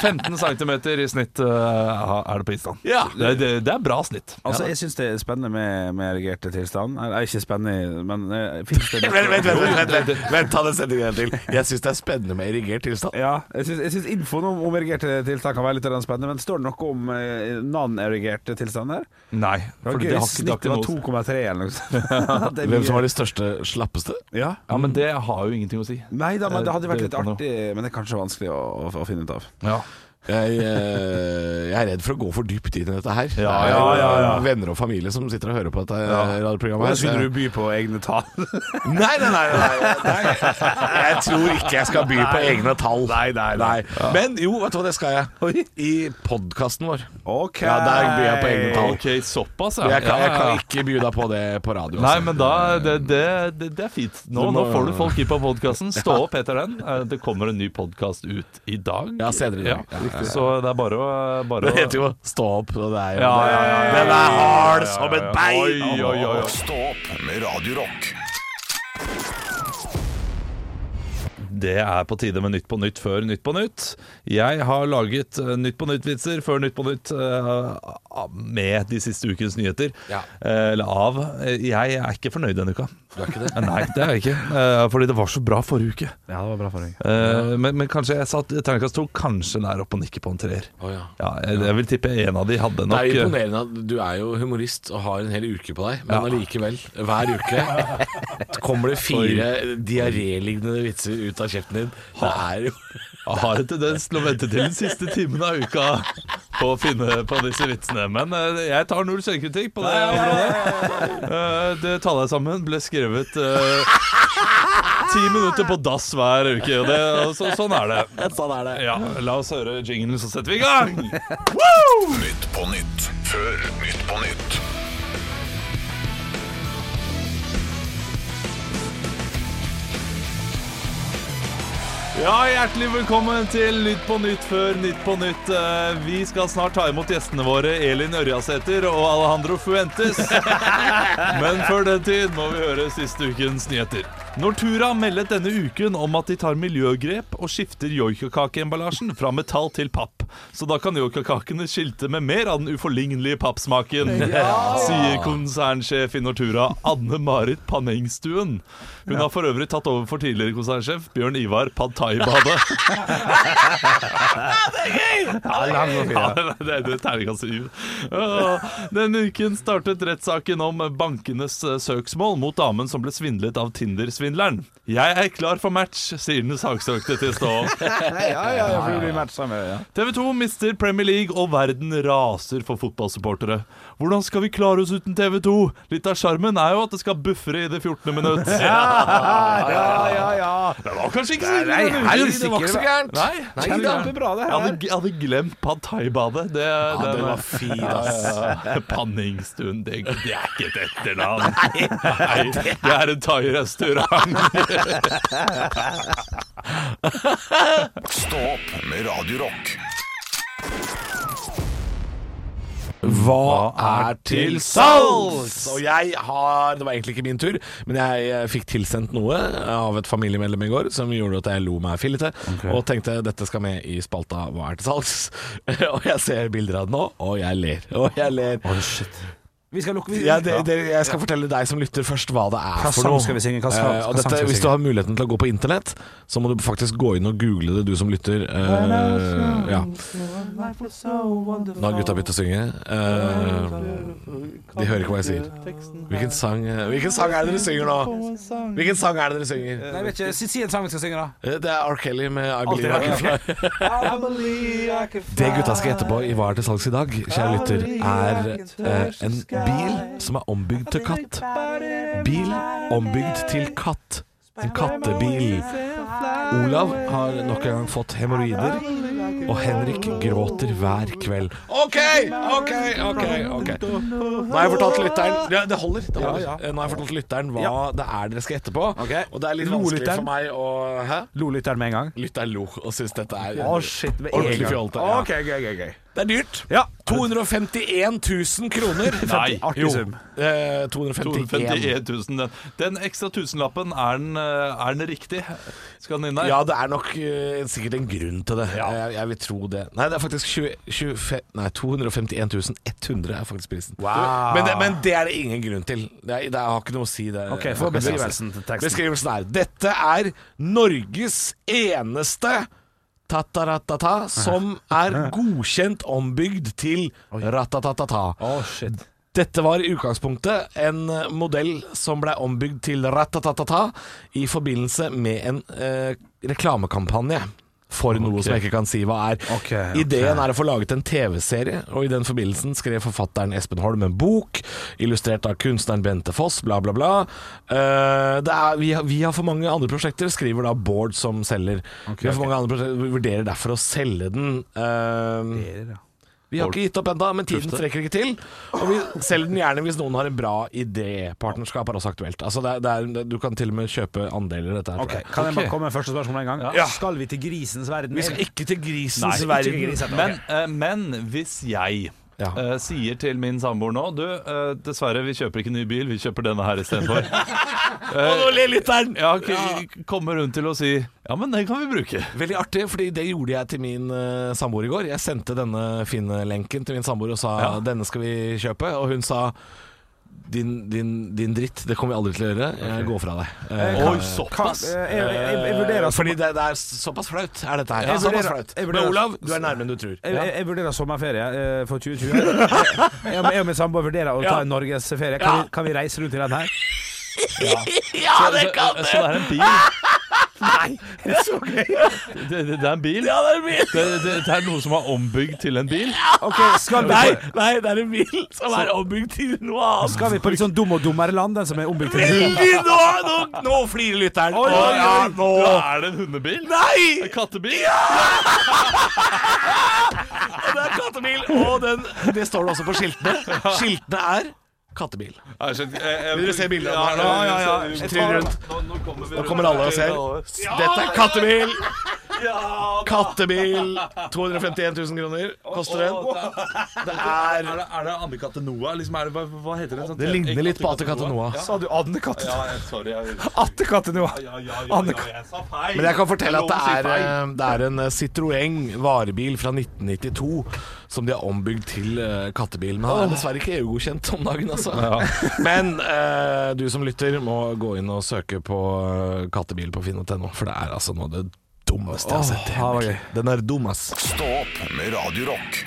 15 cm i snitt uh, er det på Island. Ja. Det, det, det er bra snitt. Altså, Jeg syns det er spennende med, med erigerte tilstand. Nei, ikke spennende, men det Vent, vent, vent, vent, vent, vent, vent ta den setningen en til. Jeg syns det er spennende med erigert tilstand. Ja, jeg synes, jeg syns infoen om, erigerte tilstand kan være litt spennende, men står det noe om eh, non-erigerte tilstander? Nei, Det var for gøy, det har ikke, snittet var 2,3 eller noe sånt. Hvem som var de største, slappeste? Ja. Ja, men det har jo ingenting å si. Nei da, men det hadde vært litt artig, men det er kanskje vanskelig å, å, å finne ut av. Ja. Jeg, eh, jeg er redd for å gå for dypt inn i dette her. Ja, ja, ja, ja. Venner og familie som sitter og hører på dette radioprogrammet. her, Skulle du by på egne tall? Nei, nei, nei, nei, nei. Jeg tror ikke jeg skal by på egne tall. Nei, nei, nei. Men jo, vet du hva, det skal jeg. I podkasten vår. Ok. Ja, der byr jeg på egne tall. Ok, såpass, ja. Jeg kan, jeg kan ikke by deg på det på radio. Nei, altså. men da det, det, det, det er fint. Nå, nå får du folk i på podkasten. Stå opp etter den. Eh, Det kommer en ny podkast ut i dag. Ja, senere i dag. Ja, Så det er bare å, bare Det heter jo Stå opp, og det er jo Ja, ja, ja, ja. Den er hard som et bein! Oi, oi, oi, oi. Stå opp med Radio Det er på tide med Nytt på nytt før Nytt på nytt. Jeg har laget eh, Nytt på nytt-vitser før Nytt på nytt eh, med de siste ukens nyheter. Ja. Eh, Eller av. Jeg er ikke fornøyd denne uka. Du er ikke det? Nei, det er jeg ikke. Fordi det var så bra forrige uke. Ja, det var bra forrige uke. Eh, Men, men kanskje jeg satt terningkast to. Kanskje nær opp og nikker på en treer. Oh, ja. Ja, jeg, jeg vil tippe en av de hadde Det nok er eh, imponerende at du er jo humorist og har en hel uke på deg, men allikevel, hver uke kommer det fire diarélignende vitser ut av kjeften din. Det er jo Jeg har en tendens til å vente til den siste timen av uka på å finne på disse vitsene. Men eh, jeg tar null selvkritikk på det området. Eh, det Ta deg sammen ble skrevet eh, ti minutter på dass hver uke. Og det, og så, sånn er det. Sånn er det. Ja, La oss høre jinglen, så setter vi i gang. Nytt på nytt før Nytt på nytt. Ja, Hjertelig velkommen til Nytt på Nytt før Nytt på Nytt. Eh, Vi skal snart ta imot gjestene våre Elin Ørjasæter og Alejandro Fuentes. Men før den tid må vi høre siste ukens nyheter. Nortura meldet denne uken om at de tar miljøgrep og skifter joikakakeemballasjen fra metall til papp. Så da kan joikakakene skilte med mer av den uforlignelige pappsmaken, sier konsernsjef i Nortura Anne Marit Panengstuen. Hun har for øvrig tatt over for tidligere konsernsjef Bjørn Ivar Pad Thai-badet. Ja, det er det terningkast syv. Ja, Denne uken startet rettssaken om bankenes eh, søksmål mot damen som ble svindlet av Tinder-svindleren. Jeg er klar for match, sier den saksøkte til Stå. Ja, ja, ja, for du blir matcha med ja. TV 2 mister Premier League, og verden raser for fotballsupportere. Hvordan skal vi klare oss uten TV 2? Litt av sjarmen er jo at det skal buffere i det 14. minutt. ja, ja, ja. Det var kanskje ikke så ille. Nei. Det var ikke så gærent. Nei, Nei, bra, det Jeg her. hadde, jeg hadde glemt Pad Thai-badet. Det, Ja, den var fint, ass. Ja, det, det er ikke et etternavn. Nei, det er en thai-restaurant. Stå opp med Radio Rock. Hva er til salgs? Og jeg har Det var egentlig ikke min tur, men jeg eh, fikk tilsendt noe av et familiemedlem i går som gjorde at jeg lo meg fillete, og tenkte dette skal med i spalta Hva er til salgs? og jeg ser bilder av det nå, og jeg ler. Og jeg ler. Vi skal lukke vi, Ja, det, det, jeg skal fortelle deg som lytter først hva det er Hva for noe. skal vi synge? Hva Eh, hva dette, skal vi hvis du har muligheten til å gå på internett, så må du faktisk gå inn og google det, du som lytter. Uh, ja. Nå har gutta begynt å synge. Uh, de hører ikke hva jeg sier. Hvilken sang, eh, hvilken sang er det dere synger nå? Hvilken sang er det dere synger? Nei, vet ikke, si, si en sang vi skal synge, da. Det er R. Kelly med I Believe I Can Fly. Det gutta skal gjette på i Hva er til salgs i dag, kjære lytter, er uh, en bil som er ombygd til katt. Bil ombygd til katt. En kattebil. Olav har nok en gang fått hemoroider, og Henrik gråter hver kveld. OK, OK, OK. ok Nå har jeg fortalt lytteren Ja, det holder. Det holder. Eh, Nå har jeg fortalt lytteren hva det er dere skal gjette på. Ok. Og det er litt vanskelig for meg å Hæ? Lo lytteren med en gang. Lytteren lo og syns dette er oh, shit. Ordentlig fjolte, ja. Ok, okay. gøy, gøy. Det er dyrt. Ja. 251 000 kroner. Nei, Artig jo. sum. Eh, 251. 251 000. Den, den ekstra tusenlappen, er den, eh, er den riktig? Skal den inn der? Ja, det er nok eh, sikkert en grunn til det. Jeg, jeg vil tro det. Nei, det er faktisk 20, 20, nei, 251 100 er faktisk prisen. Wow. Men, det, men det er det ingen grunn til. Det, er, det har ikke noe å si. Det, Ok, få beskrivelsen. Beskrivelsen er Dette er Norges eneste ta-ta-ra-ta-ta som er godkjent ombygd til ratatatata. Oh, shit. Dette var i utgangspunktet en eh, modell som ble ombygd til ratatatata i forbindelse med en eh, reklamekampanje. For noe som jeg ikke kan si hva er. Okay, okay. Ideen er å få laget en TV-serie, og i den forbindelsen skrev forfatteren Espen Holm en bok, illustrert av kunstneren Bente Foss, bla, bla, bla. Uh, det er, vi, har, vi har for mange andre prosjekter, skriver da Bård som selger. vi har for mange andre prosjekter, vi vurderer derfor å selge den. Eh, vi har ikke gitt opp ennå, men tiden strekker ikke til. Og vi selger den gjerne hvis noen har en bra idé. Partnerskap er også aktuelt. Altså det er, det er, du kan til og med kjøpe andeler dette. her. Okay. Kan jeg bare komme med første spørsmål en gang? Ja. Skal vi til grisens verden? Vi skal ikke til grisens Nei, verden. verden. grisens, Men, eh, men hvis jeg Ja. eh, sier til min samboer nå Du, eh, dessverre, vi kjøper ikke ny bil, vi kjøper denne her istedenfor. Og nå ler lytteren! Ja, kommer hun til å si Ja, men den kan vi bruke. Veldig artig, fordi det gjorde jeg til min uh, samboer i går. Jeg sendte denne fine lenken til min samboer og sa denne skal vi kjøpe, og hun sa din, din, din dritt, det kommer vi aldri til å gjøre. Jeg går fra deg. Eh, Oi, såpass! eh, jeg, jeg, jeg vurderer fordi det, det er såpass flaut, er dette her. Jeg såpass vurderer- flaut. jeg Men Olav, du er nærmere enn du tror. jeg, jeg, jeg vurderer sommerferie eh, for 2020. Jeg, jeg, jeg og min samboer vurderer å ta en norgesferie. Kan, vi, kan vi reise rundt i den her? Ja, det kan Så det er en bil? Nei, det er så gøy! Det, det, det er en bil? Ja, det er en bil! Det, det, det er noe som er ombygd til en bil? Ok, skal vi, Nei, på, nei, det er en bil som er ombygd til noe annet. skal vi på litt sånn dum og dummere land, den som er ombygd til hund? Veldig nå, nå, nå flirer lytteren. Oi, oi, ja, oi. nå. Da er det en hundebil? Nei! En kattebil? Det er kattebil, og den, det står det også på skiltene. Skiltene er kattebil. Vil dere se bildet av den her nå? Ja, ja, ja. Trill rundt. Nå kommer alle og ser. Dette er kattebil. Kattebil. 251 000 kroner koster den. Det Er er det, er det Noah? Liksom, er det, hva, hva heter det? Sånn, Det ligner litt på Atekatte Noah. Sa du andekatt? Ja, jeg- sorry. Jeg, Attekatt nå? ja, ja, ja, ja, jeg sa feil. Men jeg kan fortelle at det lov å si er, feil. eh, det er en eh, Citroën varebil fra 1992 som de har ombygd til eh, kattebil. Men han er dessverre ikke EU-godkjent om dagen, altså. Men eh, du som lytter må gå inn og søke på eh, kattebil på finn.no, for det er altså noe av det dummeste jeg har sett. Henrik. Den er dum, ass. Stå opp med Radio Rock.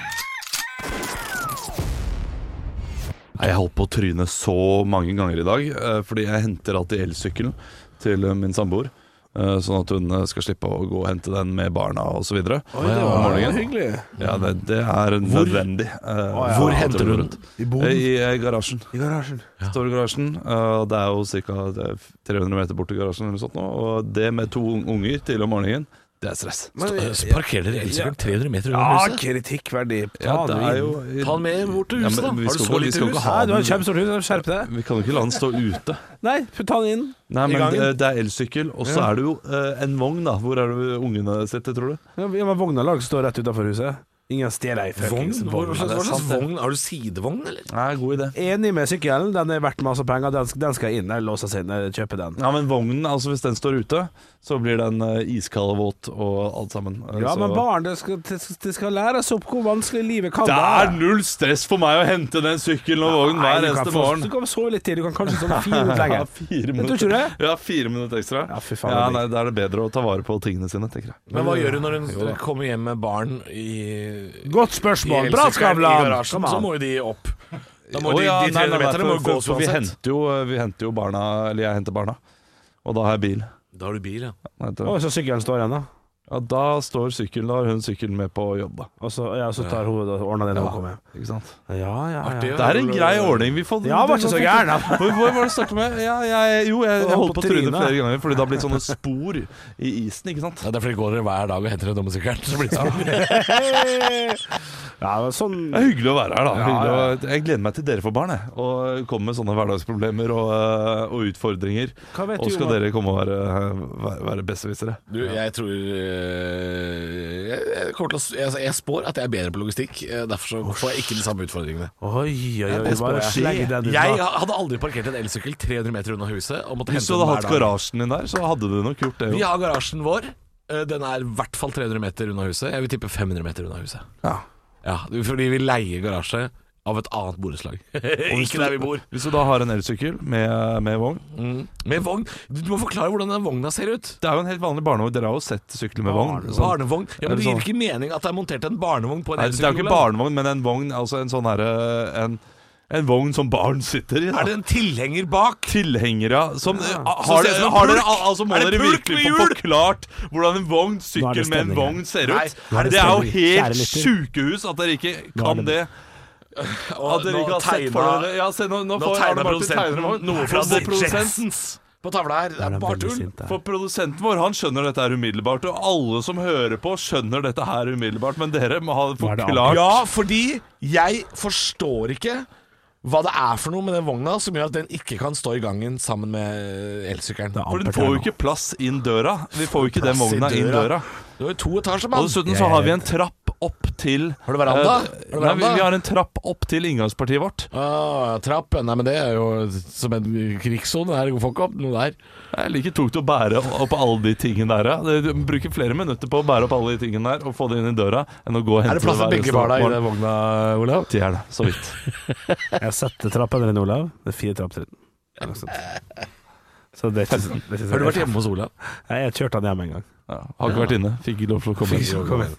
Jeg holdt på å tryne så mange ganger i dag, eh, fordi jeg henter alltid elsykkelen til eh, min samboer. Eh, Sånn at hun skal slippe å gå og hente den med barna osv. det var hyggelig. Ja, det, det er nødvendig. eh, Hvor henter det du den? I? Eh, I garasjen. I garasjen. Står i garasjen. Det er jo ca. 300 meter bort til garasjen, eller noe sånt og det med to unger til om morgenen, det er stress. Så Parker dere elsykkelen 300 meter Ja, under huset? kritikkverdig. Ta Ja, det den er jo Ta den med bort til Ja, huset, men da. vi Har du skal så ikke- vi lite skal hus? ikke ha Nei, du har kjempestort hus, skjerp deg. Vi kan jo ikke la den stå ute. Nei, ta den inn. Nei, I men gangen. det, det er elsykkel, og så er det jo eh, en vogn, da. Hvor er det ungene sitter, tror du? Ja, men Vogna lag står rett utafor huset. Ingen stjeler ei fuckings vogn. hva slags sant, vogn? Har du sidevogn, eller? Nei, god idé. Enig med sykkelen, den er verdt masse penger. Den, den skal inn. Jeg låser seg inn, Kjøpe den. Ja, men vognen, altså hvis den står ute, så blir den eh, iskald og våt og alt sammen. Eh, Ja, så- men barn, det skal, det skal- læres opp hvor vanskelig livet kan Det være. er null stress for meg å hente den sykkelen og vognen hver eneste morgen. Du kan sove litt til. Du kan kanskje sove fire minutter Ja, lenger. fire Men minutter. tror Ja, fire minutter ekstra. Ja, fy faen, Ja, nei, Da er det bedre å ta vare på tingene sine, tenker jeg. Men hva gjør du når hun kommer hjem med barn i Godt spørsmål. Bra, Skavlan! Så må jo de opp. Da må oh, de, ja, de nei, 300 nei, nei, meterne må gå gås Vi henter, jo, vi henter jo barna Eller jeg henter barna. Og da har jeg bil. Da har du bil, ja. Å, så sykkelen står igjen, da. Ja, Da står sykkelen, da har hun sykkelen med på jobb, da. Og så, ja, så tar hun og ordner det når hun kommer hjem. Ikke sant? Ja, ja, ja. Artig, Det er en grei ordning. Vi får, Ja, var ikke så gæren, da. Hvor, var det du startet med? Ja, jeg, jo, jeg, jeg Holdt på på å tryne trynet. flere ganger fordi det har blitt sånne spor i isen, ikke sant? Ja, det er fordi de går hver dag og henter en dommersykkelen. Så blir det sånn. Ja, sånn Det er hyggelig å være her, da. Ja, ja. jeg gleder meg til dere får barn, jeg. Og kommer med sånne hverdagsproblemer og, øh, og utfordringer. Hva vet Og skal du, dere komme og være, være, være bestevisere. Du, jeg tror jeg, jeg, å, jeg, jeg spår at jeg er bedre på logistikk. eh, Derfor så får jeg ikke de samme utfordringene. Oi, oi, oi. det Bare jeg. Jeg hadde aldri parkert en elsykkel 300 meter unna huset. Hvis du hadde hatt garasjen din der, så hadde du nok gjort det Vi har garasjen vår. Eh, Den er i hvert fall 300 meter unna huset. Jeg vil tippe 500 meter unna huset. Ja. Ja, Fordi vi leier garasje av et annet borettslag. ikke der vi bor. Hvis du da har en elsykkel med, med vogn Mm. Med vogn. Du må forklare hvordan den vogna ser ut. Det er jo en helt vanlig barnevogn. Dere har jo sett sykler med vogn. Sånn. Barnevogn. Ja, men det gir sånn? ikke mening at det er montert en barnevogn på en Nei, det er jo ikke barnevogn, men en vogn, altså en sånn herre en, en vogn som barn sitter i. Da. Er det en tilhenger bak? Tilhenger, ja. som Så har, ser det har dere, altså Må Er det dere virkelig få forklart hvordan en vogn, sykkel med en vogn ser ut? Nei, er det Det er jo helt sjukehus at dere ikke kan det- det. At dere ikke har sett for dere Ja, se, nå, nå Nå får Arne tegner Martin tegne noe fra The Jetsons på tavla her. Det er bare tull. For produsenten vår han skjønner dette her umiddelbart, og alle som hører på, skjønner dette her umiddelbart. Men dere må ha det forklart. Ja, fordi jeg forstår ikke hva det er for noe med den vogna som gjør at den ikke kan stå i gangen sammen med elsykkelen. Er For den får jo ikke plass inn døra. Vi får jo ikke den vogna inn døra. Du har jo to etasjer, Og mann. dessuten så har vi en trapp opp til Har du veranda? Eh, Har du Nei, vi, vi har en trapp opp til inngangspartiet vårt. Ah, trapp, nei, men det er jo som en krigssone. er får ikke opp noe der. Det er like tungt å bære opp alle de tingene der. Ja. Du bruker flere minutter på å bære opp alle de tingene der og få det inn i døra enn å gå og hente Er det plass til begge barna i den vogna, Olav? Det er det, så vidt. Jeg setter sett trappen din, Olav. Det er fire. Noe sånt. Så det synes, det synes Har du vært hjemme hos Olav? Nei, Jeg kjørte han hjem en gang. Ja, har ikke vært inne. Fikk ikke lov til å komme Fikk ikke lov til å komme inn.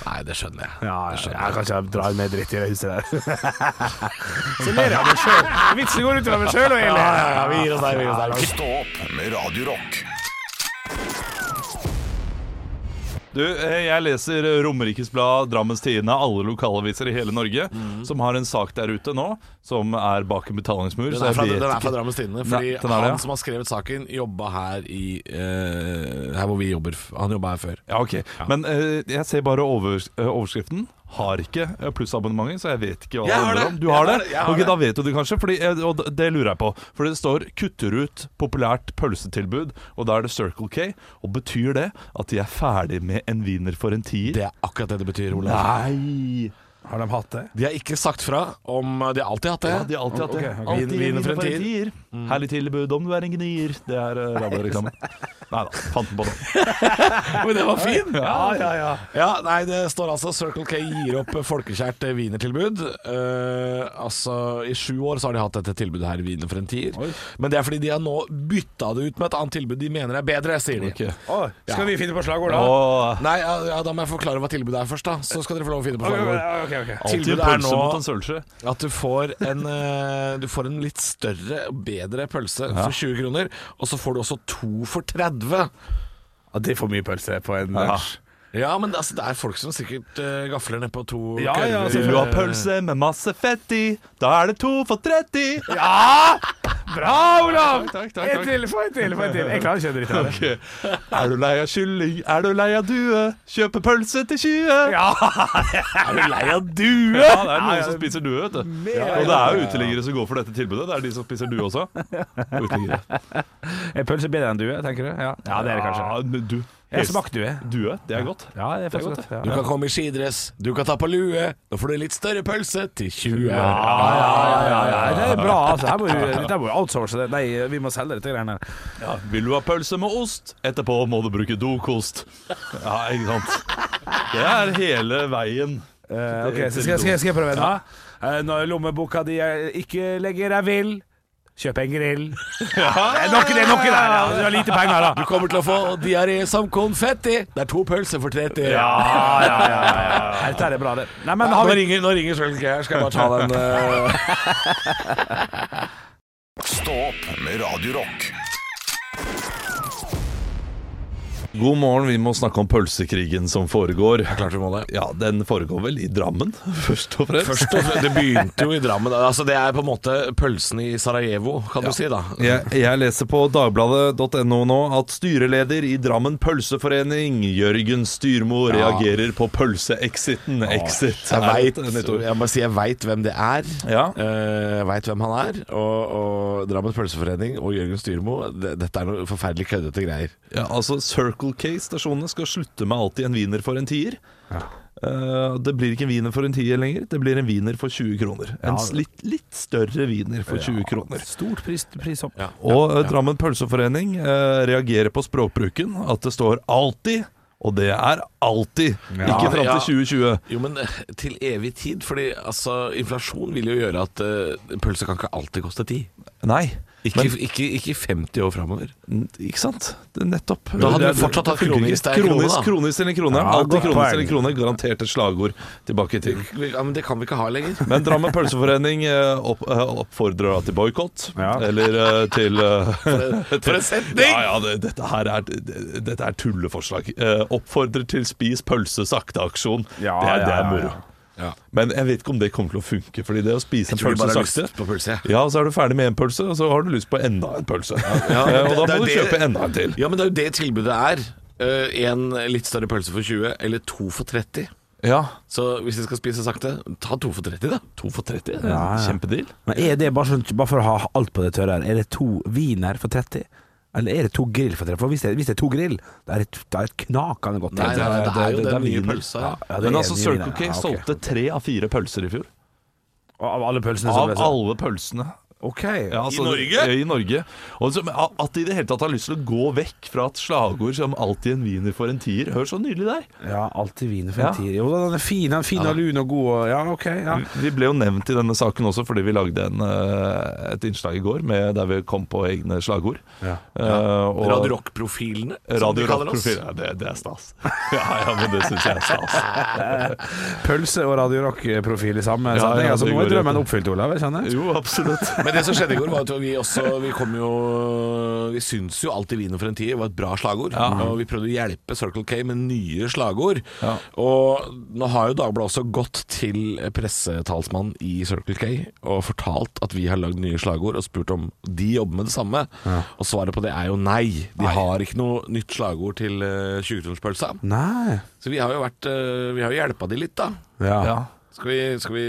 Nei, det skjønner jeg. Ja, jeg, jeg kan ikke dra mer dritt i det huset der. Så ler jeg av meg sjøl. Vitsen går utover meg sjøl, og jeg ler. vi gir oss der, vi gir oss der. Stå opp med Radio Rock. Du, eh, jeg leser Romerikes Blad, Drammens Tidende, alle lokalaviser i hele Norge, som har en sak der ute nå som er bak en betalingsmur. Den er fra, den er fra Drammens Tidende. Fordi Ja, den er det, ja. han som har skrevet saken, jobba her i uh, Her hvor vi jobber. Han jobba her før. Ja, ok. Men uh, jeg ser bare over, uh, overskriften. Har ikke eh, plussabonnementet, så jeg vet ikke hva det handler om. Du har har det? Har Ok, det. Da vet du det kanskje, fordi, eh, og det- det lurer jeg på. For det står 'kutter ut populært pølsetilbud', og da er det Circle K. Og betyr det at de er ferdig med en wiener for en tier? Det er akkurat det det betyr, Olav. Nei Har de hatt det? De har ikke sagt fra om De har alltid hatt det. Ja, de har alltid hatt det. Okay, okay. Alltid Vin- viner for en tier. Herlig tilbud om du er en gnier. Det er uh, radioreklame. Nei da, fant den på det. Men det var fin! Ja, ja, ja. Ja, nei, det står altså Circle K gir opp folkekjært eh, wienertilbud. Uh, altså, I sju år så har de hatt dette tilbudet her, Wiener for en tier. Men det er fordi de har nå bytta det ut med et annet tilbud de mener er bedre, sier de. Okay. Oh, skal vi finne på slagord, da? Oh. Nei, ja, ja, da må jeg forklare hva tilbudet er først, da. Så skal dere få lov å finne på slagord. Ok, ok. alltid Tilbudet er pølse nå- mot en sølvskje. At du får en, eh, du får en litt større og bedre pølse for 20 kroner, og så får du også to for 30. Ja, det er for mye pølse på en Ja. lunsj. Ja, men altså, det er folk som sikkert uh, gafler ned på to Ja, ja, altså, Vil du ha pølse med masse fett i, da er det to for 30. Bra, Olav! Takk, takk, En takk. til, få en til, få en til. Jeg klarer ikke å drite av det. Er du lei av kylling, er du lei av due, kjøpe pølse til 20. Ja, Er du lei av due? Ja, det er noen som spiser due, vet du. Og det er jo uteliggere som går for dette tilbudet. Det er de som spiser due også. Uteliggere. Er pølse bedre enn due, tenker du? Ja, ja det er det kanskje. Ja, men du, Jeg smakte due. Due, det er godt. Ja, det er faktisk godt, godt. Ja. Du kan komme i skidress, du kan ta på lue. Nå får du litt større pølse til 20 Ja, ja, ja, ja, det er bra. Altså. Her må vi, dette må vi outsource det. Nei, vi må selge dette greiene her. Ja, vil du ha pølse med ost? Etterpå må du bruke dokost. Ja, ikke sant. Det er hele veien. Eh, ok, så skal, jeg- skal, skal jeg prøve en, da? Eh, når lommeboka di eh, ikke legger er vill, kjøp en grill. Det er nok det er ja. Du har lite penger, da. Du kommer til å få diaré som konfetti. Det er to pølser for 30. Ja, ja, ja, ja, ja. Dette er bra, det. Nei, men Nå har vi ringer, nå ringer K her. Skal jeg bare ta den uh... Stå opp med Radio God morgen, vi må snakke om pølsekrigen som foregår. Klart vi må det. Ja, den foregår vel i Drammen, først og fremst. Først og fremst, Det begynte jo i Drammen. Altså, det er på en måte pølsen i Sarajevo, kan du si. da Jeg, jeg leser på dagbladet.no nå at styreleder i Drammen pølseforening, Jørgen Styrmo, reagerer på pølseexiten. Exit. Jeg vet, jeg må si jeg veit hvem det er. Ja. Eh, Jeg veit hvem han er. Og, og Drammen Pølseforening og Jørgen Styrmo det, Dette er noe forferdelig køddete greier. Ja, altså Circle K-stasjonene skal slutte med alltid en wiener for en tier. Eh, det blir ikke en wiener for en tier lenger, det blir en wiener for 20 kroner. En ja. litt, litt større wiener for 20 kroner. Stort pris, prisopp. Og uh, Drammen Pølseforening uh, reagerer på språkbruken, at det står 'alltid'. Og det er alltid, ikke fram til 2020. Jo, men til evig tid. Fordi altså, inflasjon vil jo gjøre at uh, pølse kan ikke alltid koste ti. Nei, Ikke, men ikke, ikke 50 år framover. Ikke sant? Det er nettopp. Da hadde vi fortsatt hatt kronisk Kronisk kronis, kronis, eller krone. Ja, Alltid kronis eller krone. Garantert et slagord tilbake til. Ja, Men det kan vi ikke ha lenger. Men Drammen Pølseforening eh, opp, eh, oppfordrer da til boikott. Ja. Eller eh, til For en setning! Ja, ja, det, dette her er, det, dette er tulleforslag. Oppfordrer til spis pølse sakte-aksjon. Ja, det, er- det er ja, moro. Ja. Ja. Men jeg vet ikke om det kommer til å funke. Fordi det å spise en pølse sakte pølse. jeg. Ja, så er du ferdig med en pølse, og så har du lyst på enda en pølse. Ja, ja, og da må du det- kjøpe enda en til. Ja, men det er jo det tilbudet er. Én en litt større pølse for 20, eller to for 30. Ja, Så hvis jeg skal spise sakte, ta to for 30, da. To for 30. Ja, ja. Kjempedeal. Men er det bare, sånn, bare for å ha alt på det tørre her, er det to wiener for 30? Eller er det to grill for For hvis det, hvis det er to grill, da er det, da er et knakende godt. Nei, nei, nei, det er jo den nye pølsa. Ja, ja, Men er altså, Circle. K solgte tre av fire pølser i fjor. Av alle pølsene Av alle pølsene. Ok. Ja, altså, Norge? I Norge. Og så, at de i det hele tatt har lyst til å gå vekk fra et slagord som 'alltid en wiener for en tier'. Hør så nydelig det er. Ja, alltid wiener for Ja. en tier. Jo, den er fin, den er fin og lun og god. Og, ja, ok. Ja. Vi ble jo nevnt i denne saken også fordi vi lagde en, eh, et innslag i går med, der vi kom på egne slagord. Ja. Eh, og- Radio Rock-profilene, som Radio vi kaller oss. Ja, det, det er stas. Ja, ja, men det syns jeg er stas. Pølse og Radio Rock-profil i samme Ja, setning. ja, altså, nå er drømmen oppfylt, Olav. Jeg skjønner. Jo, absolutt. Men det som skjedde i går, var at vi også Vi kom jo Vi syns jo alltid viner for en tier var et bra slagord. Og vi prøvde å hjelpe Circle K med nye slagord. Ja. Og nå har jo Dagbladet også gått til pressetalsmannen i Circle K og fortalt at vi har lagd nye slagord, og spurt om de jobber med det samme. Og svaret på det er jo nei. De har ikke noe nytt slagord til uh, 20-kronerspølsa. Nei. Så vi har jo vært eh, Vi har jo hjelpa de litt, da. Ja. Skal vi, skal vi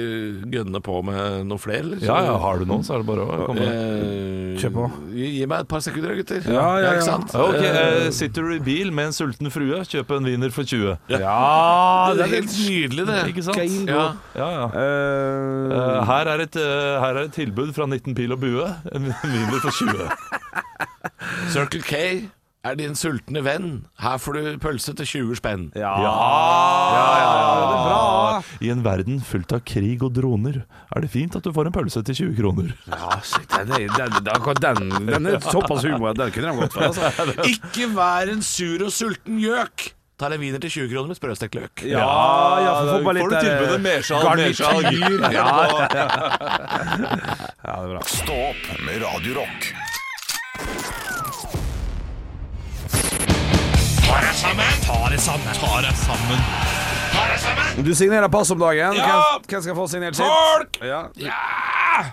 gønne på med noen flere, eller? ja, ja, har du noen, så er det bare å komme. Eh, Kjør på. Gi, gi meg et par sekunder, gutter. Ja, ja, ja. ikke sant? Ja, ok, Eh, eh, Sitter du i bil med en sulten frue, kjøp en wiener for 20. Ja, det er helt nydelig, det. Ikke sant? Ja. Ja, ja. Eh, Eh, her, er et, eh, her er et tilbud fra 19 pil og bue. En wiener for 20. Circle K er din sultne venn. Her får du pølse til 20 spenn. ja. Ja, det er bra. I en verden fullt av krig og droner er det fint at du får en pølse til 20 kroner. Ja, shit, den, er- den, den, den, den er såpass humor den kunne de gått for. Altså. Ikke vær en sur og sulten gjøk. Ta deg wiener til 20 kroner med sprøstekt løk. Ja, ja, for får, bare litt Får du tilbudet mersalg, mersalg. Ja, ja. ja, det er bra. Stå opp med Radio sammen. Du signerer pass om dagen. Ja. Hvem, hvem skal få signert sitt? Folk! Ja. Ja!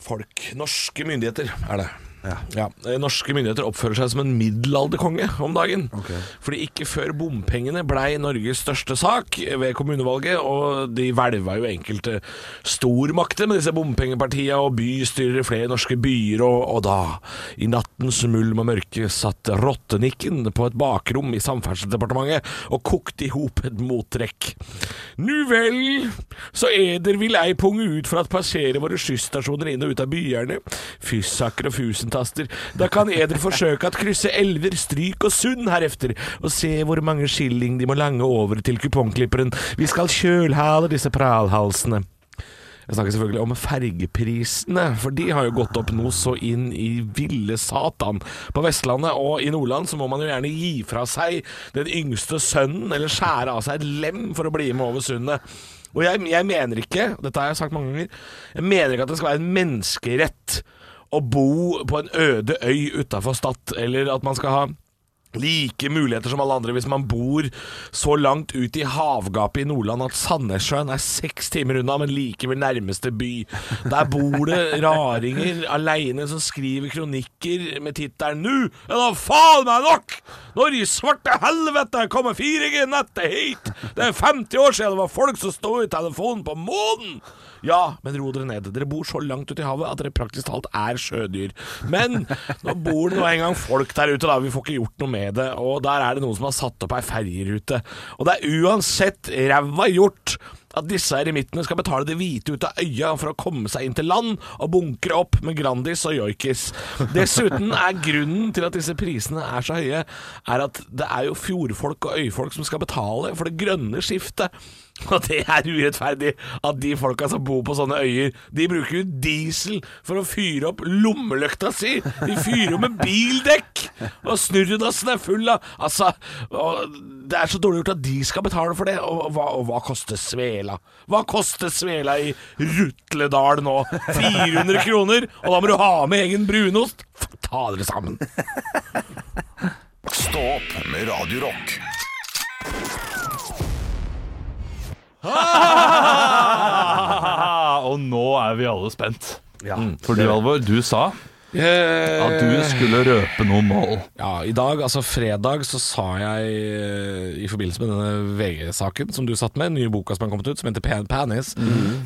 Folk. Norske myndigheter er det. Ja, Ja. Norske myndigheter oppfører seg som en middelalderkonge om dagen. Fordi ikke før bompengene blei Norges største sak ved kommunevalget, og de hvelva jo enkelte stormakter med disse bompengepartia og bystyrer i flere norske byer, og, og da, i nattens mulm og mørke, satt rottenikken på et bakrom i Samferdselsdepartementet og kokte i hop et mottrekk. Nu vel, så eder vil ei punge ut for at passere våre skysstasjoner inn og ut av byerne. Fyssaker og fusentaster. Da kan eder forsøke at krysse elver, stryk og sund herefter, og se hvor mange skilling de må lange over til kupongklipperen. Vi skal kjølhale disse pralhalsene. Jeg snakker selvfølgelig om fergeprisene, for de har jo gått opp noe så inn i ville satan. På Vestlandet og i Nordland så må man jo gjerne gi fra seg den yngste sønnen, eller skjære av seg et lem for å bli med over sundet. Og jeg, jeg mener ikke, dette har jeg sagt mange ganger, jeg mener ikke at det skal være en menneskerett å bo på en øde øy utafor Stad, eller at man skal ha like muligheter som alle andre hvis man bor så langt ut i havgapet i Nordland at Sandnessjøen er seks timer unna, men likevel nærmeste by. Der bor det raringer aleine som skriver kronikker med tittelen 'Nu er da faen meg nok! Når i svarte helvete kommer 4G-nettet hit?' Det er 50 år siden det var folk som sto i telefonen på månen! Ja, men ro dere ned. Dere bor så langt ute i havet at dere praktisk talt er sjødyr. Men nå bor det nå engang folk der ute, da. Vi får ikke gjort noe med det. Og der er det noen som har satt opp ei ferjerute. Og det er uansett ræva gjort at disse eremittene skal betale det hvite ut av øya for å komme seg inn til land og bunkre opp med Grandis og joikis. Dessuten er grunnen til at disse prisene er så høye, er at det er jo fjordfolk og øyfolk som skal betale for det grønne skiftet. Og det er urettferdig at de folka som bor på sånne øyer, de bruker jo diesel for å fyre opp lommelykta si. De fyrer jo med bildekk! Og snurredassen er full av Altså, det er så dårlig gjort at de skal betale for det. Og hva, og hva koster svela? Hva koster svela i Rutledal nå? 400 kroner? Og da må du ha med egen brunost? Ta dere sammen. Stå opp med Radio Rock. og nå er vi alle spent. Ja. Fordi, Alvor, du sa at du skulle røpe noen mål. Ja, i dag, altså fredag, så sa jeg eh, i forbindelse med denne VG-saken som du satt med, den nye boka som har kommet ut, som heter Pan Panis,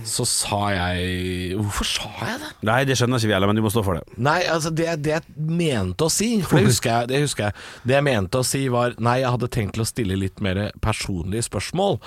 så sa jeg Hvorfor sa jeg det? Nei, det skjønner ikke vi heller, men du må stå for det. Nei, altså det, det jeg mente å si For det husker, jeg, det husker jeg Det jeg mente å si var Nei, jeg hadde tenkt til å stille litt mer personlige spørsmål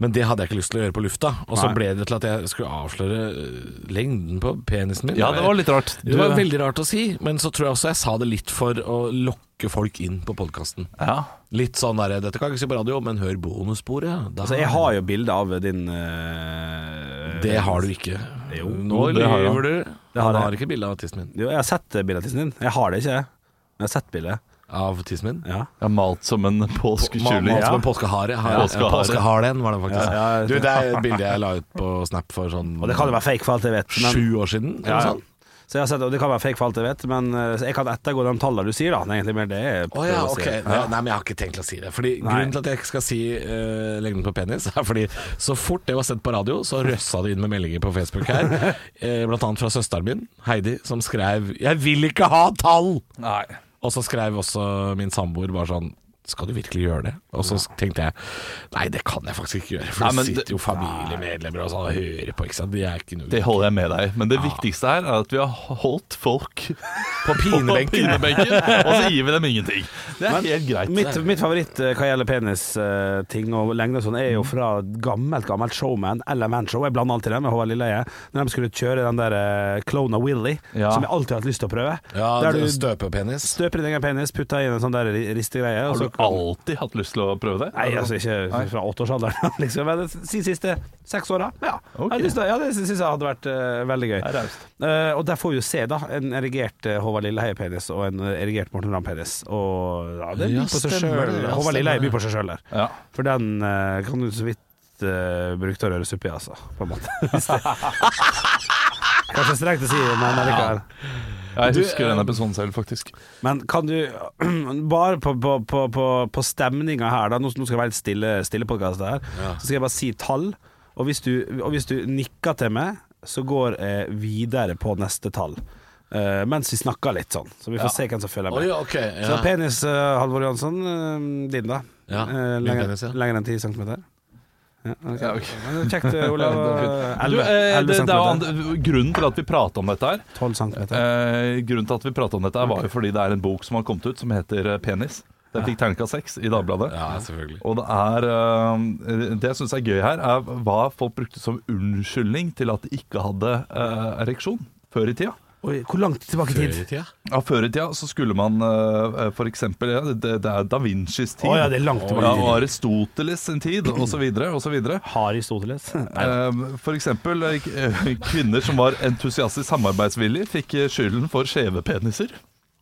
Men det hadde jeg ikke lyst til å gjøre på lufta Og så Nei. ble det til at jeg skulle avsløre øh, Lengden på penisen min Ja, det var litt rart. Det var veldig rart å si Men så tror jeg også jeg sa det litt for å lokke folk inn på podcasten Ja. Litt sånn der Dette kan jeg ikke si på radio, men hør bonussporet. Altså, jeg har jo bilde av din eh, Det har du ikke Jo, Nå lyver du Det har Han har ikke bilde av tissen min Jo, jeg har sett bildet av tissen din. Jeg har det ikke, jeg. Jeg har sett bildet. Av tissen min Ja. Jeg malt som en påskekylling. Malt som en påskehare. Har- Påskehare. Påskeharen var det faktisk. Ja, ja, du, det er et bilde jeg la ut på Snap for sånn Og det kan jo være fake for alt jeg vet. Men, sju år siden. eller ja, ja. sånt. Så jeg har sett, og det kan være fake for alt jeg vet, men eh, jeg kan ettergå de tallene du sier, da. Det er egentlig mer det jeg Å ja, okay. å si. Nei, nei, men jeg har ikke tenkt til å si det. Fordi Nei. Grunnen til at jeg ikke skal si uh, lengden på penis, er fordi så fort det var sett på radio, så røssa det inn med meldinger på Facebook her. eh, blant annet fra søsteren min, Heidi, som skrev 'Jeg vil ikke ha tall'! Nei. Og så skrev også min samboer bare sånn skal du virkelig gjøre det? Og så tenkte jeg nei, det kan jeg faktisk ikke gjøre. For Nei, det sitter jo familiemedlemmer og sånn og hører på. ikke sant? De er ikke noe Det holder jeg med deg. Men det viktigste her er at vi har holdt folk På pinebenken. pinebenken, og så gir vi dem ingenting. Det er helt greit. Mitt, mitt favoritt eh, hva gjelder penisting og lengde og sånn, er jo fra gammelt gammelt showman, eller manshow. Jeg blander alltid dem med Håvard Lilleheie. Når de skulle kjøre den der uh, Clone of Willy, Ja. som jeg alltid har hatt lyst til å prøve. Ja, der du støpepenis. støper din egen penis, putter inn en sånn der ristegreie. Har kan- alltid hatt lyst til å prøve det? Nei, altså ikke fra åtteårsalderen, liksom. Men de siste seks åra. Ja. Okay. Jeg til- ja, det syns jeg hadde vært uh, veldig gøy. Det er. Eh, og der får vi jo se da en erigert uh, Håvard Lilleheie-penis og en erigert Morten Ramm-penis. Og ja, det byr Ja, på seg sjøl. ja, Håvard Lilleheie byr på seg sjøl der. Ja. For den kan du så vidt uh, bruke til å røre suppe i, altså. På en måte. Det- Kanskje strengt å si, men allikevel. Jeg husker den episoden selv, faktisk. Men kan du Bare på, på, på, på, på stemninga her, da. Nå, skal det være litt stille, stille podkast her. Så skal jeg bare si tall. Og hvis du, og hvis du nikker til meg, så går jeg videre på neste tall. Uh, mens vi snakker litt sånn. Så vi får se hvem som følger Oi, okay, ja. Så penis, uh, Halvor Jansson, Uh, din da? Ja, Eh, lenger, penis, ja. lenger enn 10 centimeter? Ja, okay. Kjekt, eh, Olav. Du, eh, det, det er centimeter. andre, grunnen til at vi prater om dette her 12 centimeter. eh, Grunnen til at vi prater om dette her var jo fordi det er en bok som har kommet ut som heter eh, Penis. Den fikk terningkast seks i Dagbladet. Ja, selvfølgelig. Og det er eh, Det jeg syns er gøy her, er hva folk brukte som unnskyldning til at de ikke hadde eh, ereksjon før i tida. Oi, hvor langt tilbake i tid? Ja, Før i tida så skulle man uh, for eksempel ja, det, det er Da Vincis tid. Oh, ja, det er langt ja, tilbake i og. Aristoteles sin tid, osv. osv. Aristoteles? Uh, for eksempel eh, eh, kvinner som var entusiastisk samarbeidsvillige, fikk eh, skylden for skjeve peniser.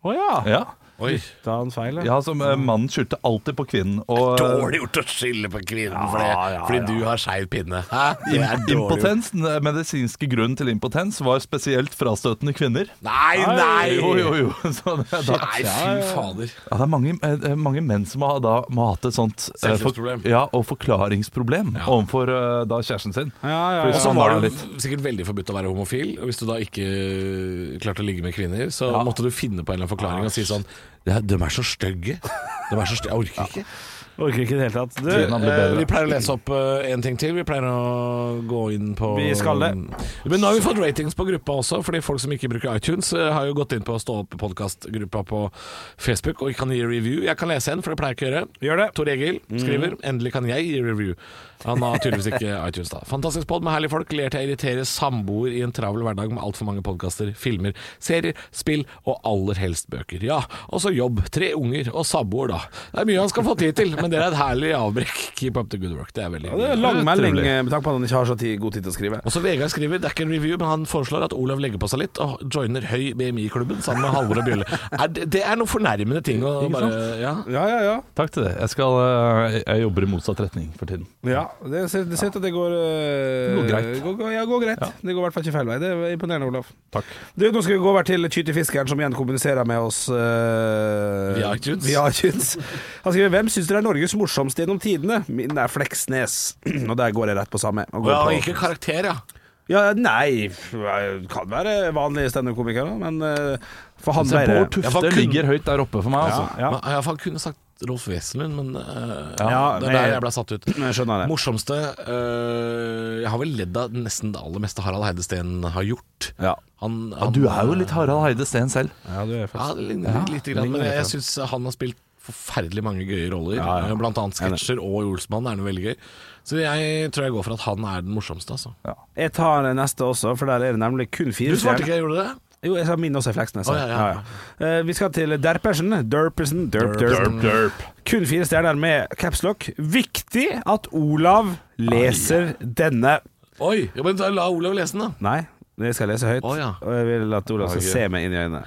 Å ja. Ja, Oi. Han feil, ja. ja som eh, Mannen skyldte alltid på kvinnen. Og, eh, Dårlig gjort å skylde på kvinnen for det, Ja, ja, fordi ja. du har skeiv pinne. Hæ? Det er dårlig gjort. Impotens, den eh, medisinske grunnen til impotens var spesielt frastøtende kvinner. Nei, nei! Jo, jo, jo. Så det, er da, Nei, fy fader. ja, det er mange, eh, mange menn som har, da, må ha hatt et sånt eh, Selvfølelsesproblem. ja, og forklaringsproblem Ja. overfor eh, da kjæresten sin. Ja, ja, ja. Og så Han var det litt- sikkert veldig forbudt å være homofil. Og hvis du da ikke klarte å ligge med kvinner, så måtte du finne på en eller annen forklaring og si sånn «Ja, De er så stygge. De er så stygge. Jeg orker ikke. Orker ikke i det hele tatt. Du, Eh, vi pleier å lese opp eh, en ting til. Vi pleier å gå inn på Vi skal det. Men nå har vi fått ratings på gruppa også, fordi folk som ikke bruker iTunes, eh, har jo gått inn på Stå opp-podkastgruppa på Facebook og kan gi review. Jeg kan lese en, for det pleier jeg ikke å gjøre. Gjør det. Tor Egil skriver 'Endelig kan jeg gi review'. Han har tydeligvis ikke iTunes, da. Fantastisk pod med herlige folk. Ler til å irritere samboer i en travel hverdag med altfor mange podkaster, filmer, serier, spill og aller helst bøker. Ja, og så jobb, tre unger og samboer, da. Det er mye han skal få tid til, men det er et herlig avbrekk. Keep up the good work. Det er veldig Ja, det er lang Det er melding eh, med tanke på at han ikke har så tid, god tid til å skrive. Og så Vegard skriver, det er ikke en review, men han foreslår at Olav legger på seg litt og joiner høy BMI-klubben sammen med Halvor og Bjølle. Er det, det er noen fornærmende ting å bare Ja. Ja, ja, ja. Takk til det. Jeg, skal, eh, jeg jobber i motsatt retning for tiden. ja det ser det ser ut til at det går eh, går greit. Går, går- ja, går greit. Det går i hvert fall ikke feil vei. Det er imponerende, Olaf. Takk. Du, nå skal vi gå over til Kytefiskeren, som igjen kommuniserer med oss eh, Via iTunes. Via iTunes. Han skriver 'Hvem syns dere er Norges morsomste gjennom tidene?' Min er Fleksnes. Og der går jeg rett på samme. Og går ja, på- ikke karakter, ja. Ja, nei Kan være vanlig standup-komiker, men eh, for han Tufte Ja, for kun- ligger høyt der oppe for meg, altså. Ja, Men Jeg han kunne sagt Rolf Wesenlund, men uh, Ja, det er der jeg ble satt ut. jeg det. Morsomste uh, Jeg har vel ledd av nesten det aller meste Harald Heidesteen har gjort. Ja. Han, Ja, han- du er jo litt Harald Heide Steen selv. Ja, du er Ja, litt, litt, litt lite grann, men jeg, syns han har spilt forferdelig mange gøye roller. Ja, ja. Blant annet sketsjer og Olsmann er noe veldig gøy. Så jeg tror jeg går for at han er den morsomste, altså. Jeg tar neste også, for der er det nemlig kun fire Du svarte ikke, jeg gjorde det? Jo, jeg skal minne oss i Fleksnes. Oh, ja, ja. Eh, vi skal til Derpersen. Derpersen. Derp, derp. Kun fire stjerner med capslock. Viktig at Olav leser denne. Oi! Ja, men la Olav lese den, da. Nei, jeg skal lese høyt. Oh, ja. Og jeg vil at Olav skal se meg inn i øynene.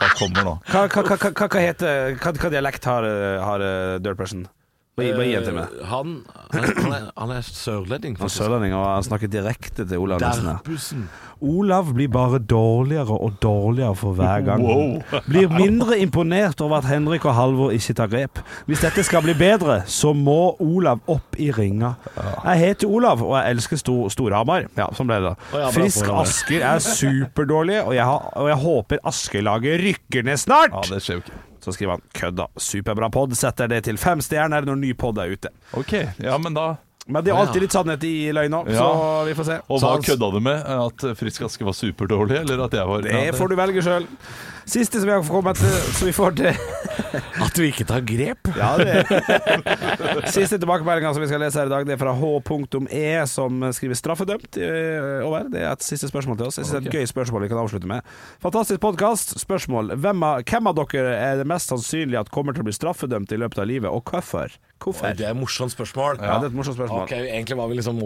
Hva kommer nå? Hva, hva, hva, hva, hva heter Hva, hva dialekt har, eh, har uh, Derpersen? Bare gi- til meg. Eh, Han, han, er, han er sørlending, Han er sørlending, og han snakker direkte til Olav. Derbussen. Olav blir bare dårligere og dårligere for hver gang. Blir mindre imponert over at Henrik og Halvor ikke tar grep. Hvis dette skal bli bedre, så må Olav opp i ringa. Jeg heter Olav, og jeg elsker Stor Storhamar. Ja, sånn ble det da. Frisk Asker er superdårlig, og jeg, har, og jeg håper Asker-laget rykker ned snart. Ja, det skjer jo ikke. Så skriver han 'kødda'. Superbra pod. Setter det til fem stjerner når ny pod er ute. Ok, ja, men da Men det er alltid litt sannhet i løgna, så vi får se. Og hva kødda du med? At Frisk Aske var superdårlig, eller at jeg var Det får du velge sjøl. Siste som vi har kommet til, så vi får til At vi ikke tar grep? Ja, det Siste tilbakemeldinga som vi skal lese her i dag, Det er fra H.E, som skriver 'straffedømt' eh, over. Det er et siste spørsmål til oss. Jeg synes det er et gøy spørsmål vi kan avslutte med. Fantastisk podkast. Spørsmål. Hvem av, hvem av dere er det mest sannsynlig at kommer til å bli straffedømt i løpet av livet, og hvorfor? Hvorfor? Det er et morsomt spørsmål. Ja, det er et morsomt spørsmål. okay, Egentlig var vi liksom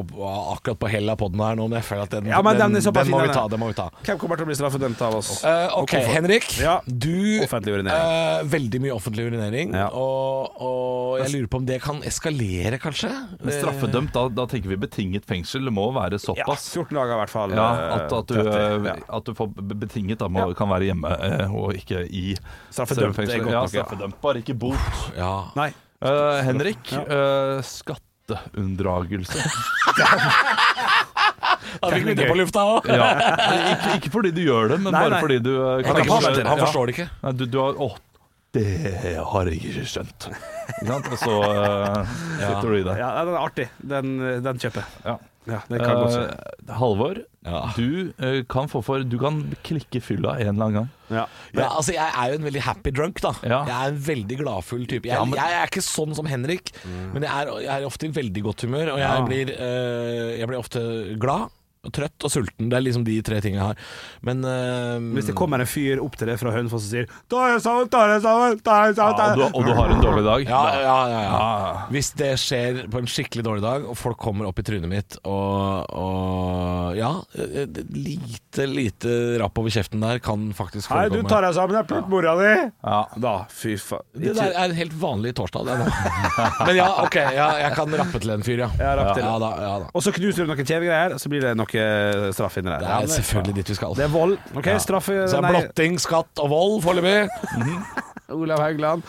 akkurat på hell av podden her nå, men jeg føler at den, Ja, den, den den må ta. Den må vi ta. Hvem kommer til å bli straffedømt av oss? Uh, ok, hvorfor? Ja. Du Offentlig urinering. eh, Veldig mye offentlig urinering. Ja. Og, og jeg lurer på om det kan eskalere, kanskje? Men straffedømt, da, da tenker vi betinget fengsel. Det må være såpass. Ja, 14 dager i hvert fall. Ja, eh, at, at, du, 30, ja. at du får betinget da, må, Ja. kan være hjemme eh, og ikke i Straffedømt er godt Ja, nok, ja. straffedømt, bare ikke bot. Ja. Nei. Uh, Henrik, uh, skatteunndragelse. Da fikk vi det på lufta òg. Ja. Ikke, ikke fordi du gjør det, men Nei, bare nei. fordi du eh, Han, det. han forstår det ikke. Nei, du, du har Å, det har jeg ikke skjønt. Ikke sant? Og så uh, sitter du i det. Ja, den er artig. Den, den kjøper jeg. Ja. Ja, det kan godt si. Eh, Halvor, Ja. du eh, kan få for Du kan klikke fylla en eller annen gang. Ja. Ja, altså Jeg er jo en veldig happy drunk, da. Ja. Jeg er en veldig gladfull type. Jeg, Ja, men- jeg er ikke sånn som Henrik, men jeg er, jeg er ofte i veldig godt humør. Og jeg, Ja. blir, eh, jeg blir ofte glad, og trøtt og sulten. Det er liksom de tre tingene jeg har. Men uh, Hvis det kommer en fyr opp til deg fra Hønefoss og sier Ta deg sammen, ta deg sammen, ta deg sammen Ja, og, du, og du har en dårlig dag. ja, ja, ja, ja. Hvis det skjer på en skikkelig dårlig dag, og folk kommer opp i trynet mitt og, og Ja, lite, lite rapp over kjeften der kan faktisk Hei, du tar deg sammen, jeg har pult mora di! Ja. Da, fy faen. Det der er en helt vanlig torsdag, det nå. Men ja, ok, ja, jeg kan rappe til en fyr, ja. Ja, da, ja. Og så knuser du noen kjevegreier, så blir det noe straff inni der. Det er selvfølgelig dit vi skal. Det er vold. OK, straffe Så er Nei, blotting, skatt og vold foreløpig. Olav Haugland.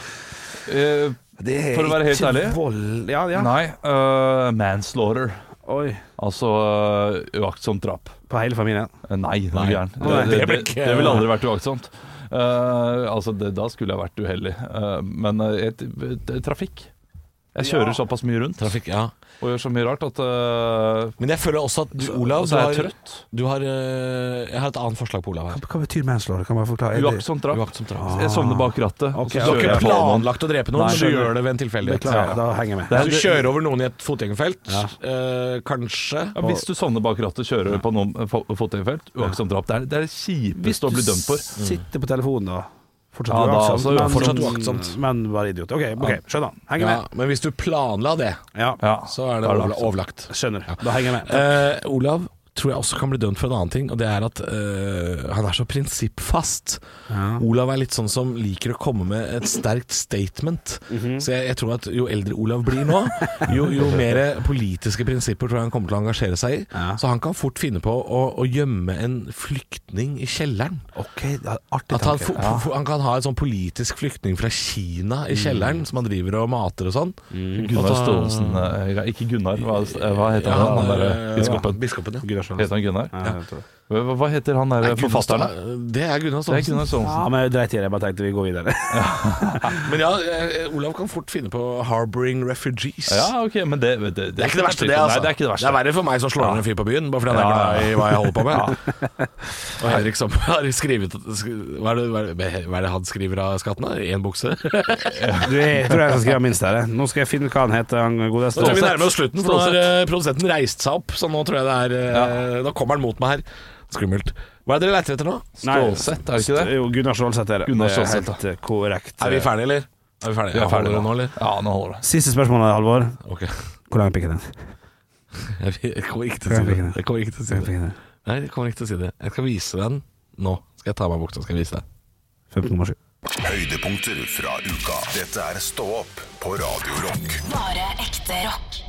Uh, Det er For å være helt ærlig? Vold. Ja, ja. Nei, Uh, manslaughter. Oi. Altså uh, uaktsomt drap. På hele familien. Eh, Nei, Nei. er. Det, det det, det, ville aldri vært uaktsomt. Uh, altså, det, da skulle jeg vært uheldig. Uh, men eh, et, et, trafikk Jeg kjører såpass mye rundt Trafikk, ja. og gjør så mye rart at eh, Men jeg føler også at du, Olav, Og så er har, jeg trøtt. du har eh, Jeg har et annet forslag på Olav her. hva betyr manslaughter? Kan man forklare? Er det- Uaktsomt drap. Uaktsomt drap. Jeg sovner bak rattet. og så Du har kjører ikke jeg på noen. planlagt å drepe noen, Nei, men du skjønner. gjør det ved en tilfeldighet. Beklager, da henger jeg med. Er- Du kjører over noen i et fotgjengerfelt, eh, kanskje. Ja, hvis du sovner bak rattet kjører på noen fo- fotgjengerfelt, uaktsomt drap. Det er det, er det kjipeste å bli dømt for. sitter på telefonen, da. Fortsatt Ja, da uaktsomt. altså, men, fortsatt uaktsomt. Men bare idiot. OK, ok, skjønner. Henger Ja, med. men hvis du planla det, Ja, så er det da det overlagt. skjønner. Da henger jeg med. Uh, Olav tror jeg også kan bli dømt for en annen ting, og det er at øh, han er så prinsippfast. Olav er litt sånn som liker å komme med et sterkt statement. Mhm. Så jeg, jeg tror at jo eldre Olav blir nå, jo, jo mer politiske prinsipper tror jeg han kommer til å engasjere seg i. Ja. Så han kan fort finne på å, å gjemme en flyktning i kjelleren. OK, det er artig At han, tanke. for, fo- han kan ha en sånn politisk flyktning fra Kina i kjelleren, som han driver og mater og sånn. Gunnar Staalesen eh, Ikke Gunnar, hva, hva heter Ja, han? han er, der, eh, biskopen. biskopen ja. Heter han Gunnar? Ja, jeg tror det. Hva, hva heter han der forfatteren? da? Det er Gunnar Det er Gunnar Staalesen. Ja, men dreit i det. Jeg bare tenkte vi går videre. Men ja, eh, Olav kan fort finne på 'harboring refugees'. Ja, ok, men det, det, det, Det er ikke det verste, det. altså Nei, det er ikke det verste. verre for meg som slår ned en fyr på byen, bare fordi han er Ja, glad i hva jeg holder på med. Og Henrik som har skrevet Hva er det, hva er det, hva er det han skriver av skatten? da? Én bukse? Du, jeg tror jeg skal skrive minst her. jeg. Nå skal jeg finne ut hva han heter, han godeste. Nå tror jeg vi nærmer oss slutten, for nå har eh, produsenten reist seg opp. Så nå tror jeg det er eh, Nå kommer han mot meg her. Skummelt. Hva er det dere leter etter nå? Stålsett, er det ikke det? Jo, Gunnar Stålsett er det. Gunnar det er Stålsett, helt eh, korrekt. Er vi ferdige, eller? Er vi ferdige? Vi er Ja, ferdige nå, eller? Ja, nå holder det. Siste spørsmål, Halvor. Ok. Hvor lang er pikken din? Jeg kommer ikke til å si det. Jeg kommer ikke til å si det. Nei, jeg kommer ikke til å si det. Jeg skal vise den nå. Skal jeg ta av meg buksa, skal jeg vise deg. 15,7. Høydepunkter fra uka. Dette er Stå opp på Radio Rock. Bare ekte rock.